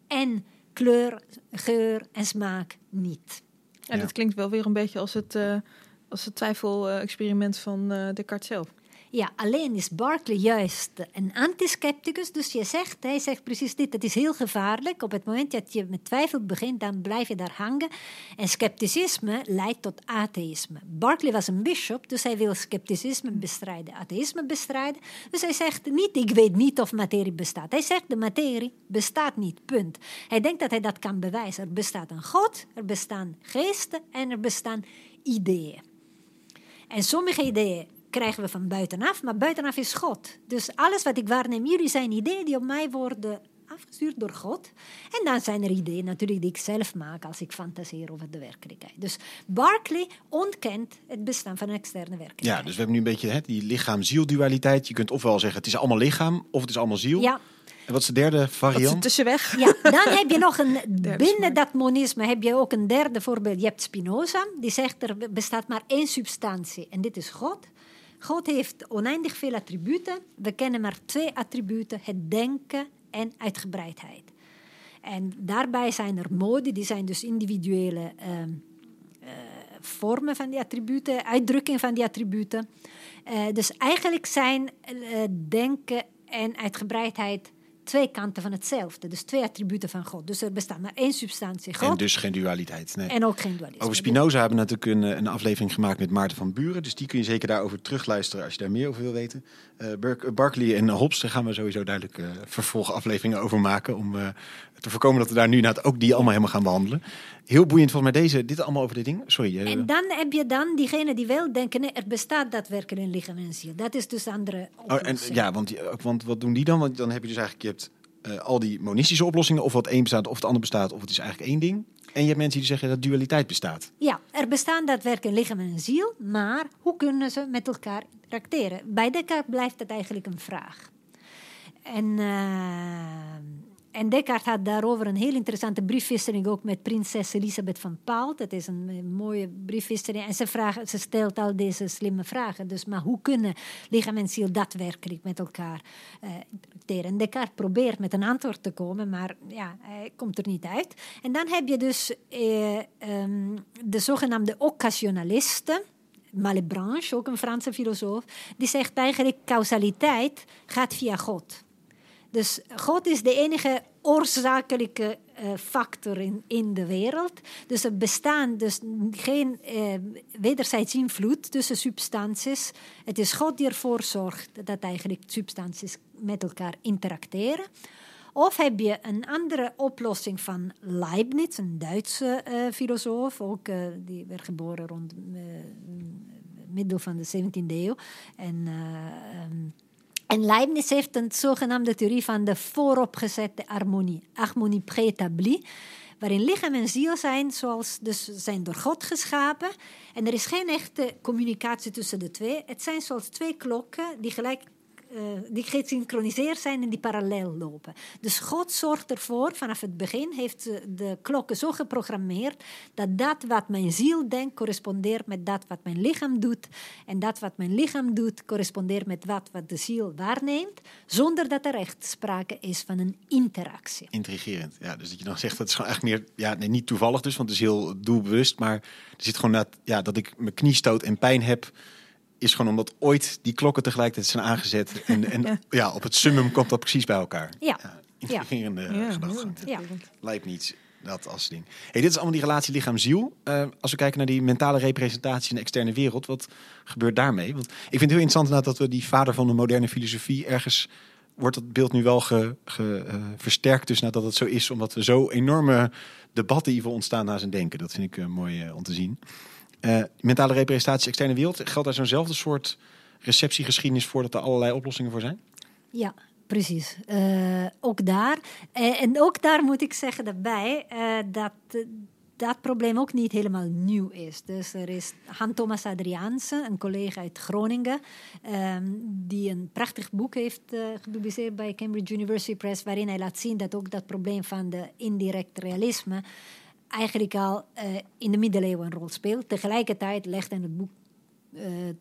en kleur, geur en smaak niet? En dat klinkt wel weer een beetje als het, eh, als het twijfel-experiment van eh, Descartes zelf. Ja, alleen is Berkeley juist een antiscepticus. Dus je zegt, hij zegt precies dit, het is heel gevaarlijk. Op het moment dat je met twijfel begint, dan blijf je daar hangen. En scepticisme leidt tot atheïsme. Berkeley was een bishop, dus hij wil scepticisme bestrijden, atheïsme bestrijden. Dus hij zegt niet, ik weet niet of materie bestaat. Hij zegt, de materie bestaat niet, punt. Hij denkt dat hij dat kan bewijzen. Er bestaat een God, er bestaan geesten en er bestaan ideeën. En sommige ideeën krijgen we van buitenaf, maar buitenaf is God. Dus alles wat ik waarneem, jullie zijn ideeën die op mij worden afgestuurd door God. En dan zijn er ideeën natuurlijk die ik zelf maak als ik fantaseer over de werkelijkheid. Dus Berkeley ontkent het bestaan van een externe werkelijkheid. ja, dus we hebben nu een beetje hè, die lichaam-ziel-dualiteit. Je kunt ofwel zeggen het is allemaal lichaam of het is allemaal ziel. Ja, En wat is de derde Dat is een variant? tussenweg. Ja, dan heb je nog een, binnen dat monisme heb je ook een derde voorbeeld. Je hebt Spinoza, die zegt er bestaat maar één substantie en dit is God. God heeft oneindig veel attributen. We kennen maar twee attributen, het denken en uitgebreidheid. En daarbij zijn er modi, die zijn dus individuele ehm, eh, vormen van die attributen, uitdrukking van die attributen. Eh, dus eigenlijk zijn eh, denken en uitgebreidheid twee kanten van hetzelfde. Dus twee attributen van God. Dus er bestaat maar één substantie, God, En en, dus geen dualiteit. Nee. ook geen dualisme. Over Spinoza hebben we natuurlijk een, eh, een aflevering gemaakt met Maarten van Buren. Dus die kun je zeker daarover terugluisteren als je daar meer over wil weten. Eh Ber- Barkley en Hobbes, daar gaan we sowieso duidelijk eh, vervolgafleveringen over maken. Om eh, te voorkomen dat we daar nu inderdaad ook die allemaal helemaal gaan behandelen. Heel boeiend volgens mij deze, dit allemaal over dit ding. Sorry. eh, En dan heb je dan diegene die wel denken, nee, er bestaat daadwerkelijk een lichaam en ziel. Dat is dus de andere oh, en, ja, want, die- ook- want wat doen die dan? Want dan heb je dus eigenlijk, je hebt eh, al die monistische oplossingen. Of wat één bestaat, of het ander bestaat, of het is eigenlijk één ding. En je hebt mensen die zeggen dat dualiteit bestaat. Ja, er bestaan daadwerkelijk lichaam en ziel, maar hoe kunnen ze met elkaar interacteren? Bij Descartes blijft het eigenlijk een vraag. En eh, en Descartes had daarover een heel interessante briefwisseling ook met prinses Elisabeth van Paul. Dat is een, mooie briefwisseling. En ze, ze stelt al deze slimme vragen. Dus, maar hoe kunnen lichaam en ziel daadwerkelijk met elkaar uh? En Descartes probeert met een antwoord te komen, maar ja, hij komt er niet uit. En dan heb je dus uh, de zogenaamde occasionalisten. Malebranche, ook een Franse filosoof, die zegt eigenlijk causaliteit gaat via God. Dus God is de enige oorzakelijke uh, factor in, in de wereld. Dus er bestaan dus geen uh, wederzijds invloed tussen substanties. Het is God die ervoor zorgt dat eigenlijk substanties met elkaar interacteren. Of heb je een andere oplossing van Leibniz, een Duitse uh, filosoof, ook die werd geboren rond middel van de 17e eeuw. En um, en Leibniz heeft een zogenaamde theorie van de vooropgezette harmonie, harmonie préétablie, waarin lichaam en ziel zijn, zoals, dus zijn door God geschapen. En er is geen echte communicatie tussen de twee. Het zijn zoals twee klokken die gelijk die gesynchroniseerd zijn en die parallel lopen. Dus God zorgt ervoor, vanaf het begin heeft de klokken zo geprogrammeerd dat dat wat mijn ziel denkt correspondeert met dat wat mijn lichaam doet. En dat wat mijn lichaam doet correspondeert met wat, wat de ziel waarneemt, zonder dat er echt sprake is van een interactie. Intrigerend, ja. Dus dat je dan zegt, dat is gewoon echt meer, ja, nee, niet toevallig dus, want het is heel doelbewust, maar er zit gewoon dat, ja, dat ik mijn knie stoot en pijn heb is gewoon omdat ooit die klokken tegelijkertijd zijn aangezet. En, en ja. op het summum komt dat precies bij elkaar. Ja. ja intrigerende ja. gedachtegang. Ja. Lijkt niet dat als ding. Hey, dit is allemaal die relatie lichaam-ziel. Uh, als we kijken naar die mentale representatie in de externe wereld, wat gebeurt daarmee? Want ik vind het heel interessant dat we die vader van de moderne filosofie ergens wordt dat beeld nu wel ge, ge, uh, versterkt, dus nadat het zo is, omdat we zo enorme debatten hierover ontstaan na zijn denken. Dat vind ik uh, mooi om te zien. Uh, mentale representatie externe wereld, geldt daar zo'nzelfde soort receptiegeschiedenis voor dat er allerlei oplossingen voor zijn? Ja, precies. Uh, ook daar. Uh, en ook daar moet ik zeggen daarbij dat dat probleem ook niet helemaal nieuw is. Dus er is Han-Thomas Adriaanse, een collega uit Groningen, um, die een prachtig boek heeft gepubliceerd bij Cambridge University Press, waarin hij laat zien dat ook dat probleem van de indirect realisme eigenlijk al uh, in de middeleeuwen een rol speelt. Tegelijkertijd legt hij het boek uh, uh,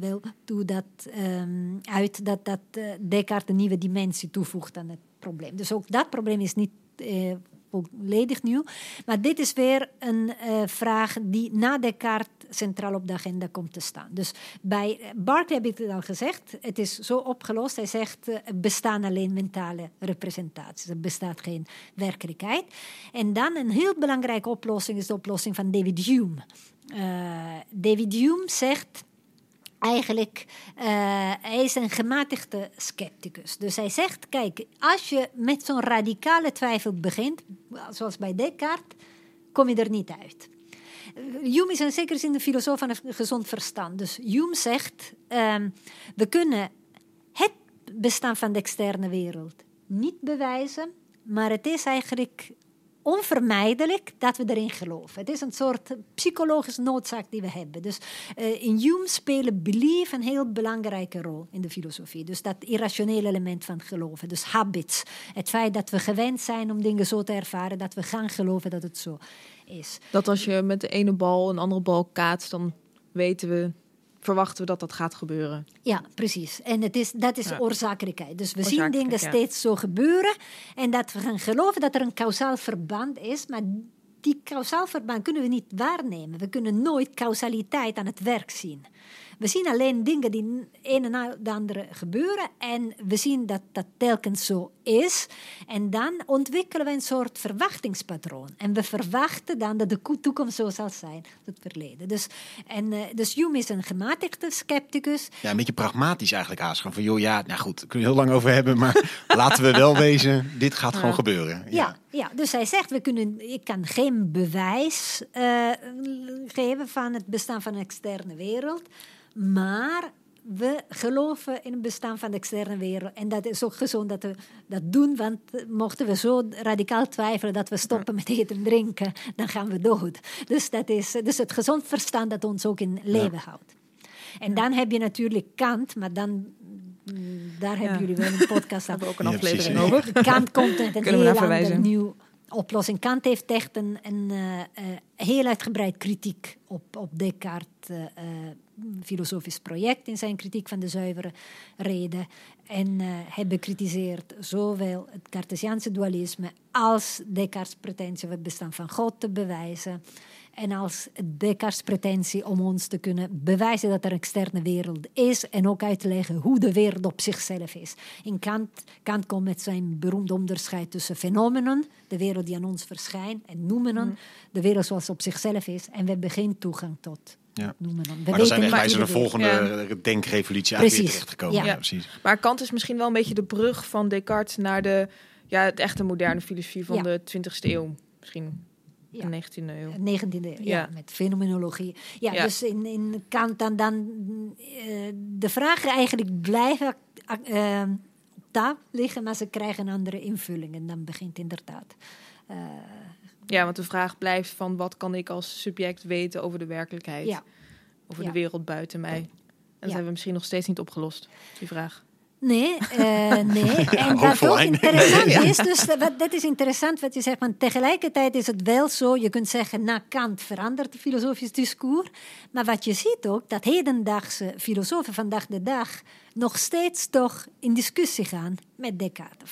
wel toe dat, um, uit dat, dat Descartes een nieuwe dimensie toevoegt aan het probleem. Dus ook dat probleem is niet volledig nieuw. Maar dit is weer een vraag die na Descartes centraal op de agenda komt te staan. Dus bij Barclay heb ik het al gezegd, het is zo opgelost. Hij zegt, er bestaan alleen mentale representaties. Er bestaat geen werkelijkheid. En dan een heel belangrijke oplossing is de oplossing van David Hume. David Hume zegt eigenlijk, uh, hij is een gematigde scepticus. Dus hij zegt, kijk, als je met zo'n radicale twijfel begint, zoals bij Descartes, kom je er niet uit. Hume is in zekere zin de filosoof van het gezond verstand. Dus Hume zegt, um, we kunnen het bestaan van de externe wereld niet bewijzen, maar het is eigenlijk onvermijdelijk dat we erin geloven. Het is een soort psychologische noodzaak die we hebben. Dus uh, in Hume spelen belief een heel belangrijke rol in de filosofie. Dus dat irrationele element van geloven. Dus habits. Het feit dat we gewend zijn om dingen zo te ervaren, dat we gaan geloven dat het zo is. Dat als je met de ene bal een andere bal kaatst, dan weten we verwachten we dat dat gaat gebeuren. Ja, precies. En het is, dat is ja. oorzakelijkheid. Dus we zien dingen ja. steeds zo gebeuren en dat we gaan geloven dat er een kausaal verband is, maar die kausaal verband kunnen we niet waarnemen. We kunnen nooit causaliteit aan het werk zien. We zien alleen dingen die een en de andere gebeuren en we zien dat dat telkens zo is. En dan ontwikkelen we een soort verwachtingspatroon. En we verwachten dan dat de toekomst zo zal zijn het verleden. Dus, en, uh, dus Hume is een gematigde scepticus. Ja, een beetje pragmatisch eigenlijk haast. Van joh, ja, nou goed, daar kunnen we heel lang over hebben, maar laten we wel wezen, dit gaat gewoon gebeuren. Ja. ja. Ja, dus hij zegt, we kunnen, ik kan geen bewijs uh, geven van het bestaan van een externe wereld. Maar we geloven in het bestaan van de externe wereld. En dat is ook gezond dat we dat doen, want mochten we zo radicaal twijfelen dat we stoppen met eten en drinken, dan gaan we dood. Dus dat is dus het gezond verstand dat ons ook in leven ja. houdt. En dan heb je natuurlijk Kant, maar dan mm, daar hebben Ja. jullie wel een podcast aan. Hebben we ook een aflevering over. Kant komt met een Kunnen we heel naar ander verwijzen. nieuw oplossing. Kant heeft echt een, een eh, eh, heel uitgebreid kritiek op, op Descartes' eh, filosofisch project in zijn kritiek van de zuivere reden. En eh, hij bekritiseert zowel het Cartesiaanse dualisme als Descartes' pretentie om het bestaan van God te bewijzen. En als Descartes' pretentie om ons te kunnen bewijzen dat er een externe wereld is en ook uit te leggen hoe de wereld op zichzelf is. In Kant, Kant komt met zijn beroemde onderscheid tussen fenomenen, de wereld die aan ons verschijnt, en noemenen, de wereld zoals op zichzelf is. En we hebben geen toegang tot Ja. noemenen. We Maar dan zijn een de volgende denkrevolutie Precies. terechtgekomen. Ja. Ja. precies. Maar Kant is misschien wel een beetje de brug van Descartes naar de, ja, het echte moderne filosofie van Ja. de 20e eeuw. Misschien Ja. de 19e eeuw. 19e eeuw, ja, Ja. met fenomenologie. Ja, Ja. dus in, in Kant dan, dan eh, de vragen eigenlijk blijven op tafel liggen, maar ze krijgen andere invullingen. Dan begint inderdaad. eh, Ja, want de vraag blijft van wat kan ik als subject weten over de werkelijkheid? ja. Over de wereld buiten mij? En dat hebben we misschien nog steeds niet opgelost, die vraag. Nee, eh, nee. En dat hoopvol ook interessant is, dus wat, dat is interessant wat je zegt, want tegelijkertijd is het wel zo, je kunt zeggen, na Kant verandert het filosofisch discours, maar wat je ziet ook, dat hedendaagse filosofen vandaag de dag nog steeds toch in discussie gaan met Descartes.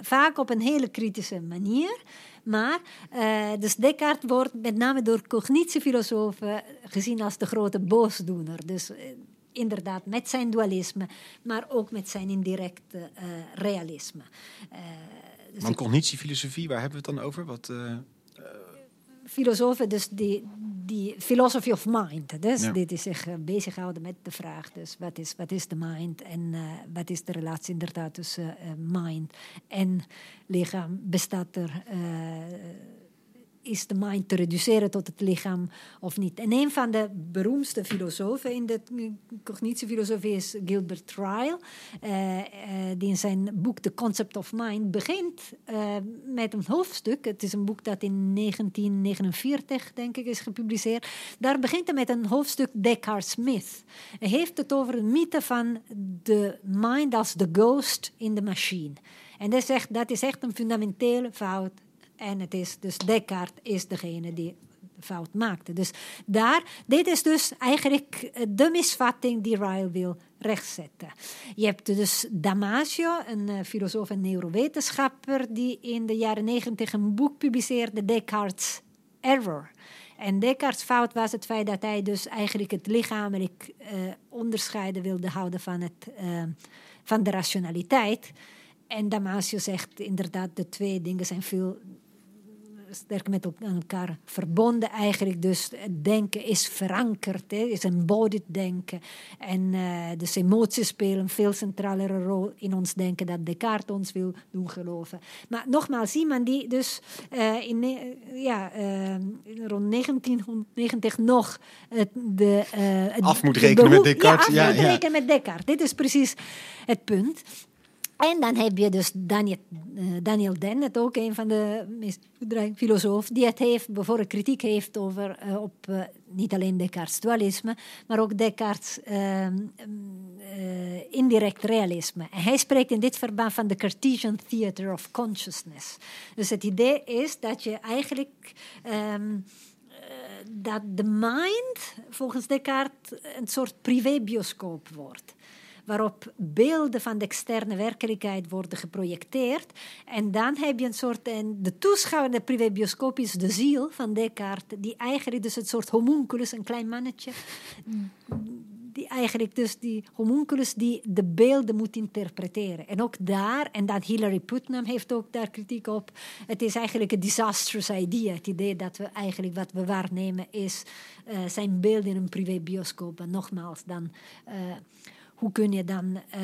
Vaak op een hele kritische manier, maar eh, dus Descartes wordt met name door cognitiefilosofen gezien als de grote boosdoener. Dus eh, inderdaad met zijn dualisme, maar ook met zijn indirecte eh, realisme. Dus Want cognitiefilosofie, waar hebben we het dan over? Wat, eh, filosofen, dus die, die philosophy of mind, dus Ja. dit is zich bezighouden met de vraag, dus wat is, wat is de mind en wat is de relatie inderdaad tussen mind en lichaam? Bestaat er, is de mind te reduceren tot het lichaam of niet? En een van de beroemdste filosofen in de cognitiefilosofie is Gilbert Ryle, eh, die in zijn boek The Concept of Mind begint eh, met een hoofdstuk. Het is een boek dat in 1949, denk ik, is gepubliceerd. Daar begint hij met een hoofdstuk Descartes Myth. Hij heeft het over een mythe van de mind als de ghost in de machine. En hij zegt dat is echt een fundamentele fout. En het is dus Descartes is degene die de fout maakte. Dus daar, dit is dus eigenlijk eh, de misvatting die Ryle wil rechtzetten. Je hebt dus Damasio, een eh, filosoof en neurowetenschapper, die in de jaren negentig een boek publiceerde, Descartes' Error. En Descartes' fout was het feit dat hij dus eigenlijk het lichamelijk eh, onderscheiden wilde houden van, het, van de rationaliteit. En Damasio zegt inderdaad, de twee dingen zijn veel sterk met elkaar verbonden eigenlijk. Dus het denken is verankerd, hè, is embodied denken. En eh, dus emoties spelen een veel centralere rol in ons denken dat Descartes ons wil doen geloven. Maar nogmaals, iemand die dus eh, in, ja, eh, rond 1990 nog het, de, het Af moet rekenen met Descartes, Ja, af ja, moet ja. rekenen met Descartes. Dit is precies het punt. En dan heb je dus Daniel, eh, Daniel Dennett, ook een van de meest filosofen, die het heeft, bijvoorbeeld kritiek heeft over eh, op eh, niet alleen Descartes' dualisme, maar ook Descartes' eh, mm, eh, indirect realisme. En hij spreekt in dit verband van de Cartesian Theater of Consciousness. Dus het idee is dat je eigenlijk ehm, eh, dat de mind volgens Descartes een soort privébioscoop wordt waarop beelden van de externe werkelijkheid worden geprojecteerd. En dan heb je een soort, en de toeschouwer, de privébioscoop is de ziel van Descartes, die eigenlijk dus het soort homunculus, een klein mannetje, die eigenlijk dus die homunculus die de beelden moet interpreteren. En ook daar, en dat Hilary Putnam heeft ook daar kritiek op, het is eigenlijk een disastrous idea. Het idee dat we eigenlijk wat we waarnemen is, eh, zijn beelden in een privébioscoop. En nogmaals, dan, eh, hoe kun je dan eh,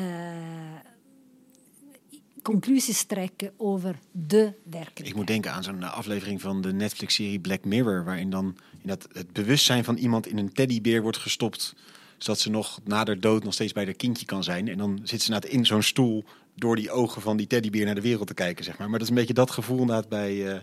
conclusies trekken over de werkelijkheid? Ik moet denken aan zo'n aflevering van de Netflix-serie Black Mirror, waarin dan inderdaad het bewustzijn van iemand in een teddybeer wordt gestopt, zodat ze nog na haar dood nog steeds bij haar kindje kan zijn. En dan zit ze inderdaad in zo'n stoel door die ogen van die teddybeer naar de wereld te kijken, zeg maar. Maar dat is een beetje dat gevoel bij, eh,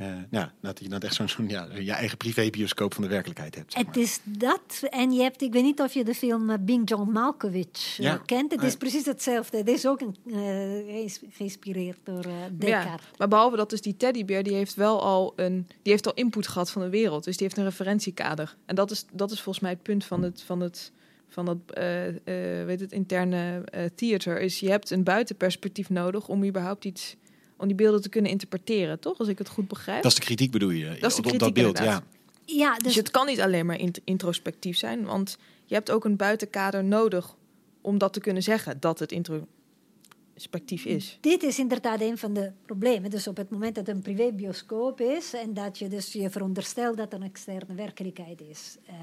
Uh, ja, dat je dan echt zo'n zo'n ja, je eigen privébioscoop van de werkelijkheid hebt. Zeg maar. Het is dat. En je hebt, ik weet niet of je de film uh, Bing John Malkovich uh, Ja. kent. Het is Ja. precies hetzelfde. Het is ook een, eh, geïnspireerd door eh Descartes. maar behalve dat dus die teddybeer, die heeft wel al een, die heeft al input gehad van de wereld. Dus die heeft een referentiekader. En dat is, dat is volgens mij het punt van het, van het, van dat, eh, eh, weet het, interne eh, theater. Is je hebt een buitenperspectief nodig om überhaupt iets, om die beelden te kunnen interpreteren, toch? Als ik het goed begrijp. Dat is de kritiek bedoel je? Dat is de op, op kritiek dat beeld, ja. inderdaad. Ja, Dus dus het kan niet alleen maar int- introspectief zijn, want je hebt ook een buitenkader nodig om dat te kunnen zeggen dat het introspectief is. dit is inderdaad een van de problemen. Dus op het moment dat een privébioscoop is en dat je dus je veronderstelt dat er een externe werkelijkheid is, eh,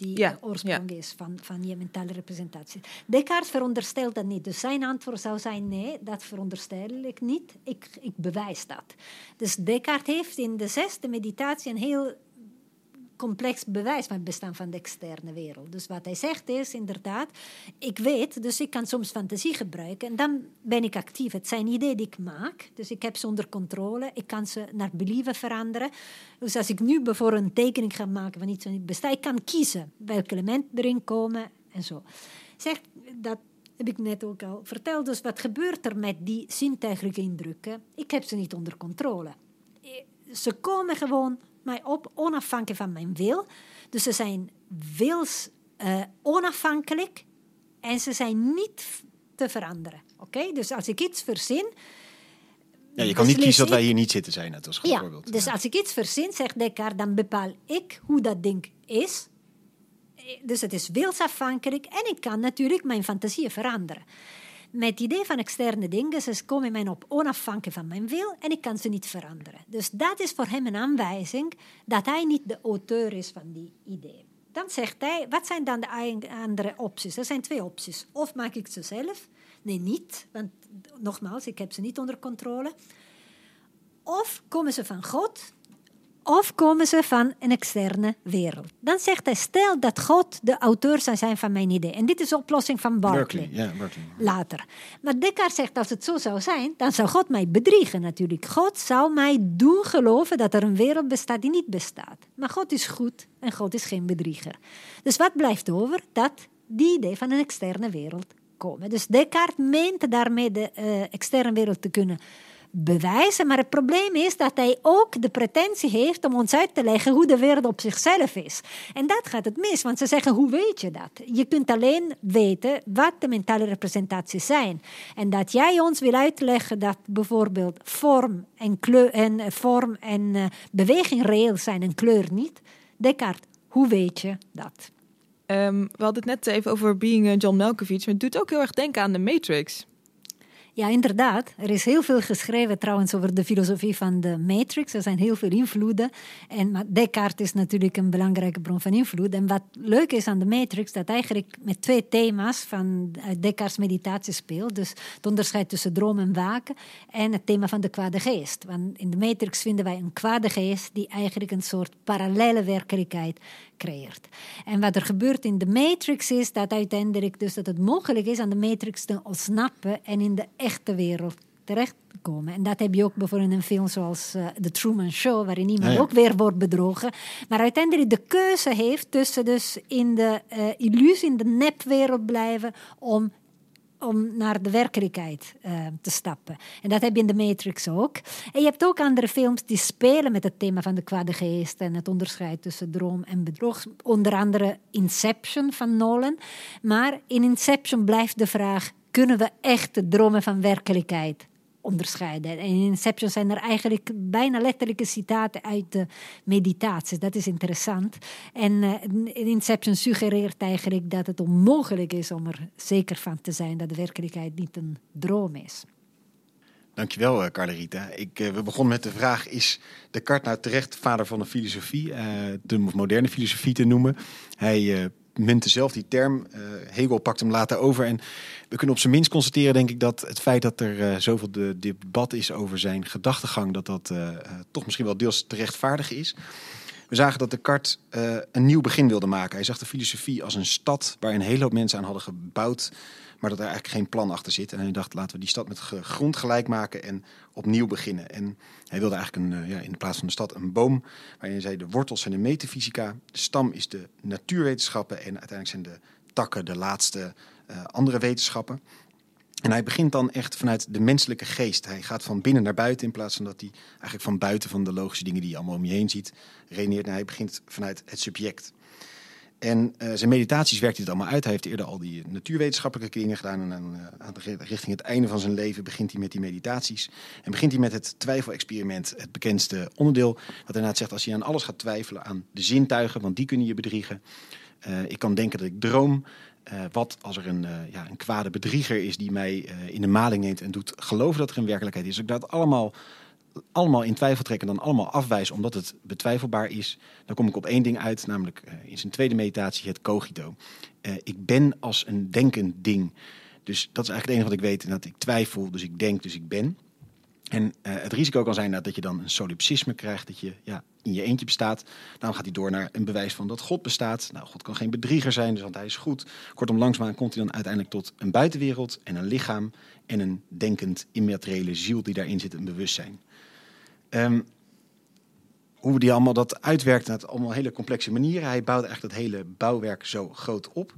die Ja, de oorsprong is van, van je mentale representatie. Descartes veronderstelt dat niet. Dus zijn antwoord zou zijn: nee, dat veronderstel ik niet. Ik, ik bewijs dat. Dus Descartes heeft in de zesde meditatie een heel complex bewijs van het bestaan van de externe wereld. Dus wat hij zegt is inderdaad, ik weet, dus ik kan soms fantasie gebruiken en dan ben ik actief. Het zijn ideeën die ik maak, dus ik heb ze onder controle. Ik kan ze naar believen veranderen. Dus als ik nu bijvoorbeeld een tekening ga maken van iets wat niet bestaat, ik kan kiezen welk element erin komen en zo. Zegt dat heb ik net ook al verteld. Dus wat gebeurt er met die zintuigelijke indrukken? Ik heb ze niet onder controle ze komen gewoon mij op, onafhankelijk van mijn wil. Dus ze zijn wils eh, onafhankelijk en ze zijn niet te veranderen. Oké, dus als ik iets verzin. Ja, je kan niet kiezen dat wij hier niet zitten zijn, net als Ja, voorbeeld. dus Ja. als ik iets verzin, zegt Descartes, dan bepaal ik hoe dat ding is. Eh, Dus het is wilsafhankelijk en ik kan natuurlijk mijn fantasieën veranderen. Met het idee van externe dingen, ze komen mij op onafhankelijk van mijn wil en ik kan ze niet veranderen. Dus dat is voor hem een aanwijzing dat hij niet de auteur is van die idee. Dan zegt hij, wat zijn dan de andere opties? Er zijn twee opties. Of maak ik ze zelf? Nee, niet, want nogmaals, ik heb ze niet onder controle. Of komen ze van God, of komen ze van een externe wereld. Dan zegt hij, stel dat God de auteur zou zijn van mijn idee. En dit is de oplossing van Berkeley. Berkeley, ja, Berkeley. Later. Maar Descartes zegt, als het zo zou zijn, dan zou God mij bedriegen natuurlijk. God zou mij doen geloven dat er een wereld bestaat die niet bestaat. Maar God is goed en God is geen bedrieger. Dus wat blijft over? Dat die idee van een externe wereld komen. Dus Descartes meent daarmee de eh, externe wereld te kunnen bewijzen. Maar het probleem is dat hij ook de pretentie heeft om ons uit te leggen hoe de wereld op zichzelf is. En dat gaat het mis, want ze zeggen: hoe weet je dat? Je kunt alleen weten wat de mentale representaties zijn. En dat jij ons wil uitleggen dat bijvoorbeeld vorm en, kleur, en, eh, vorm en eh, beweging reëel zijn en kleur niet. Descartes, hoe weet je dat? Ehm, we hadden het net even over Being eh, John Malkovich, maar het doet ook heel erg denken aan de Matrix. Ja, inderdaad. Er is heel veel geschreven trouwens over de filosofie van de Matrix. Er zijn heel veel invloeden. En, maar Descartes is natuurlijk een belangrijke bron van invloed. En wat leuk is aan de Matrix, dat eigenlijk met twee thema's van Descartes' meditatie speelt. Dus het onderscheid tussen droom en waken. En het thema van de kwade geest. Want in de Matrix vinden wij een kwade geest die eigenlijk een soort parallele werkelijkheid creëert. En wat er gebeurt in de Matrix is dat uiteindelijk dus dat het mogelijk is aan de Matrix te ontsnappen en in de echte wereld terecht te komen. En dat heb je ook bijvoorbeeld in een film zoals eh, The Truman Show, waarin iemand Ja, ja. ook weer wordt bedrogen. Maar uiteindelijk de keuze heeft tussen dus in de eh, illusie, in de nepwereld blijven om om naar de werkelijkheid eh, te stappen. En dat heb je in de Matrix ook. En je hebt ook andere films die spelen met het thema van de kwade geest en het onderscheid tussen droom en bedrog. Onder andere Inception van Nolan. Maar in Inception blijft de vraag: kunnen we echt dromen van werkelijkheid onderscheiden? En in Inception zijn er eigenlijk bijna letterlijke citaten uit de meditaties. Dat is interessant. En eh, in Inception suggereert eigenlijk dat het onmogelijk is om er zeker van te zijn dat de werkelijkheid niet een droom is. Dankjewel, uh, Carlerita. Ik, uh, we begonnen met de vraag: is Descartes nou terecht vader van de filosofie, de moderne filosofie te noemen? Hij muntte zelf die term. Hegel pakt hem later over. En we kunnen op zijn minst constateren, denk ik, dat het feit dat er zoveel de debat is over zijn gedachtegang, dat dat toch misschien wel deels te rechtvaardigen is. We zagen dat Descartes een nieuw begin wilde maken. Hij zag de filosofie als een stad waar een hele hoop mensen aan hadden gebouwd, maar dat er eigenlijk geen plan achter zit. En hij dacht, laten we die stad met grond gelijk maken en opnieuw beginnen. En hij wilde eigenlijk een, uh, ja, in plaats van de stad een boom, waarin hij zei, de wortels zijn de metafysica, de stam is de natuurwetenschappen en uiteindelijk zijn de takken de laatste uh, andere wetenschappen. En hij begint dan echt vanuit de menselijke geest. Hij gaat van binnen naar buiten in plaats van dat hij eigenlijk van buiten van de logische dingen die je allemaal om je heen ziet, redeneert. hij begint vanuit het subject. En uh, zijn meditaties werkt hij het allemaal uit. Hij heeft eerder al die natuurwetenschappelijke dingen gedaan. En aan, uh, richting het einde van zijn leven begint hij met die meditaties. En begint hij met het twijfelexperiment, het bekendste onderdeel. Wat inderdaad zegt, als je aan alles gaat twijfelen, aan de zintuigen, want die kunnen je bedriegen. Uh, ik kan denken dat ik droom. Wat als er een, ja, een kwade bedrieger is die mij in de maling neemt en doet geloven dat er een werkelijkheid is. Als ik dat allemaal, allemaal in twijfel trek en dan allemaal afwijs omdat het betwijfelbaar is, dan kom ik op één ding uit, namelijk in zijn tweede meditatie het cogito. ik ben als een denkend ding. Dus dat is eigenlijk het enige wat ik weet, dat ik twijfel, dus ik denk, dus ik ben. En uh, het risico kan zijn dat je dan een solipsisme krijgt, dat je ja, in je eentje bestaat. Dan gaat hij door naar een bewijs van dat God bestaat. Nou, God kan geen bedrieger zijn, dus want hij is goed. Kortom, langzaamaan komt hij dan uiteindelijk tot een buitenwereld en een lichaam en een denkend immateriële ziel die daarin zit, een bewustzijn. Um, hoe die allemaal dat uitwerkt, dat allemaal hele complexe manieren. Hij bouwt eigenlijk dat hele bouwwerk zo groot op.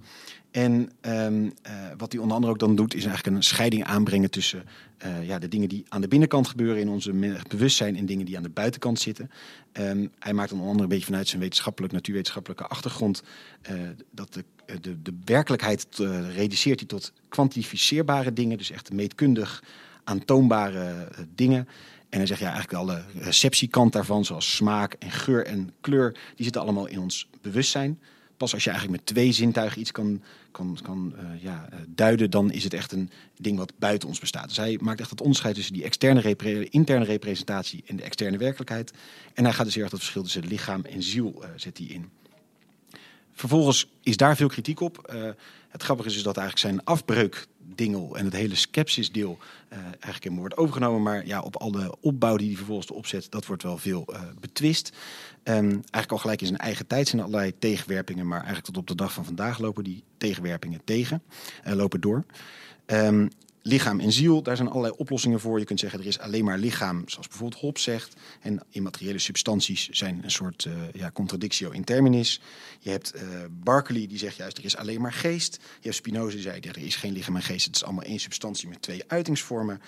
En um, uh, wat hij onder andere ook dan doet, is eigenlijk een scheiding aanbrengen tussen uh, ja, de dingen die aan de binnenkant gebeuren in onze bewustzijn en dingen die aan de buitenkant zitten. Um, hij maakt onder andere een beetje vanuit zijn wetenschappelijk, natuurwetenschappelijke achtergrond uh, dat de, de, de werkelijkheid reduceert hij tot kwantificeerbare dingen, dus echt meetkundig aantoonbare dingen. En hij zegt ja, eigenlijk alle receptiekant daarvan, zoals smaak en geur en kleur, die zitten allemaal in ons bewustzijn. Pas als je eigenlijk met twee zintuigen iets kan, kan, kan uh, ja, duiden, dan is het echt een ding wat buiten ons bestaat. Dus hij maakt echt het onderscheid tussen die externe interne representatie en de externe werkelijkheid. En hij gaat dus heel erg het verschil tussen lichaam en ziel uh, zet hij in. Vervolgens is daar veel kritiek op. Het grappige is dus dat eigenlijk zijn afbreuk dingel en het hele skepsisdeel uh, eigenlijk in wordt overgenomen. Maar ja, op alle opbouw die hij vervolgens opzet, dat wordt wel veel uh, betwist. Um, eigenlijk al gelijk in zijn eigen tijd zijn allerlei tegenwerpingen, maar eigenlijk tot op de dag van vandaag lopen die tegenwerpingen tegen, uh, lopen door. Um, lichaam en ziel, daar zijn allerlei oplossingen voor. Je kunt zeggen, er is alleen maar lichaam, zoals bijvoorbeeld Hobbes zegt. En immateriële substanties zijn een soort uh, ja, contradictio in terminis. Je hebt uh, Berkeley, die zegt juist, er is alleen maar geest. Je hebt Spinoza, die zei, er is geen lichaam en geest. Het is allemaal één substantie met twee uitingsvormen.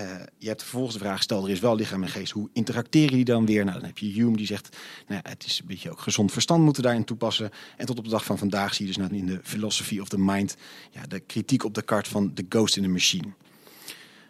Uh, je hebt vervolgens de vraag gesteld, er is wel lichaam en geest. Hoe interacteren die dan weer? Nou, dan heb je Hume die zegt, nou het is een beetje ook gezond verstand moeten daarin toepassen. En tot op de dag van vandaag zie je dus nou in de Philosophy of the Mind ja, de kritiek op Descartes van The Ghost in the Machine.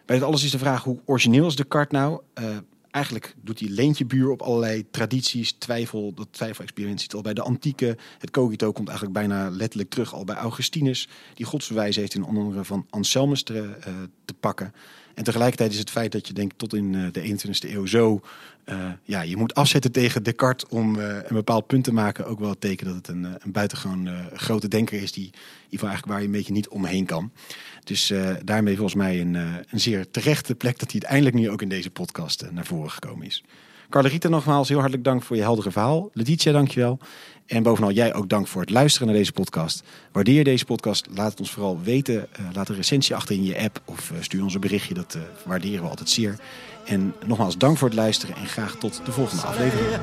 Bij dit alles is de vraag, hoe origineel is Descartes nou? Uh, eigenlijk doet hij leentjebuur op allerlei tradities, twijfel, dat twijfelexperiment zit al bij de antieke. Het cogito komt eigenlijk bijna letterlijk terug al bij Augustinus, die godsverwijs heeft in andere van Anselmus te, uh, te pakken. En tegelijkertijd is het feit dat je denkt tot in uh, de 21ste eeuw zo... Uh, ja, je moet afzetten tegen Descartes om uh, een bepaald punt te maken. Ook wel het teken dat het een, een buitengewoon grote denker is... die geval eigenlijk waar je een beetje niet omheen kan. Dus daarmee volgens mij een, een zeer terechte plek... dat hij uiteindelijk nu ook in deze podcast naar voren gekomen is. Carlerita nogmaals heel hartelijk dank voor je heldere verhaal. Letitia, dankjewel. En bovenal jij ook dank voor het luisteren naar deze podcast. Waardeer deze podcast, laat het ons vooral weten. Laat een recensie achter in je app of stuur ons een berichtje. Dat waarderen we altijd zeer. En nogmaals dank voor het luisteren en graag tot de volgende aflevering.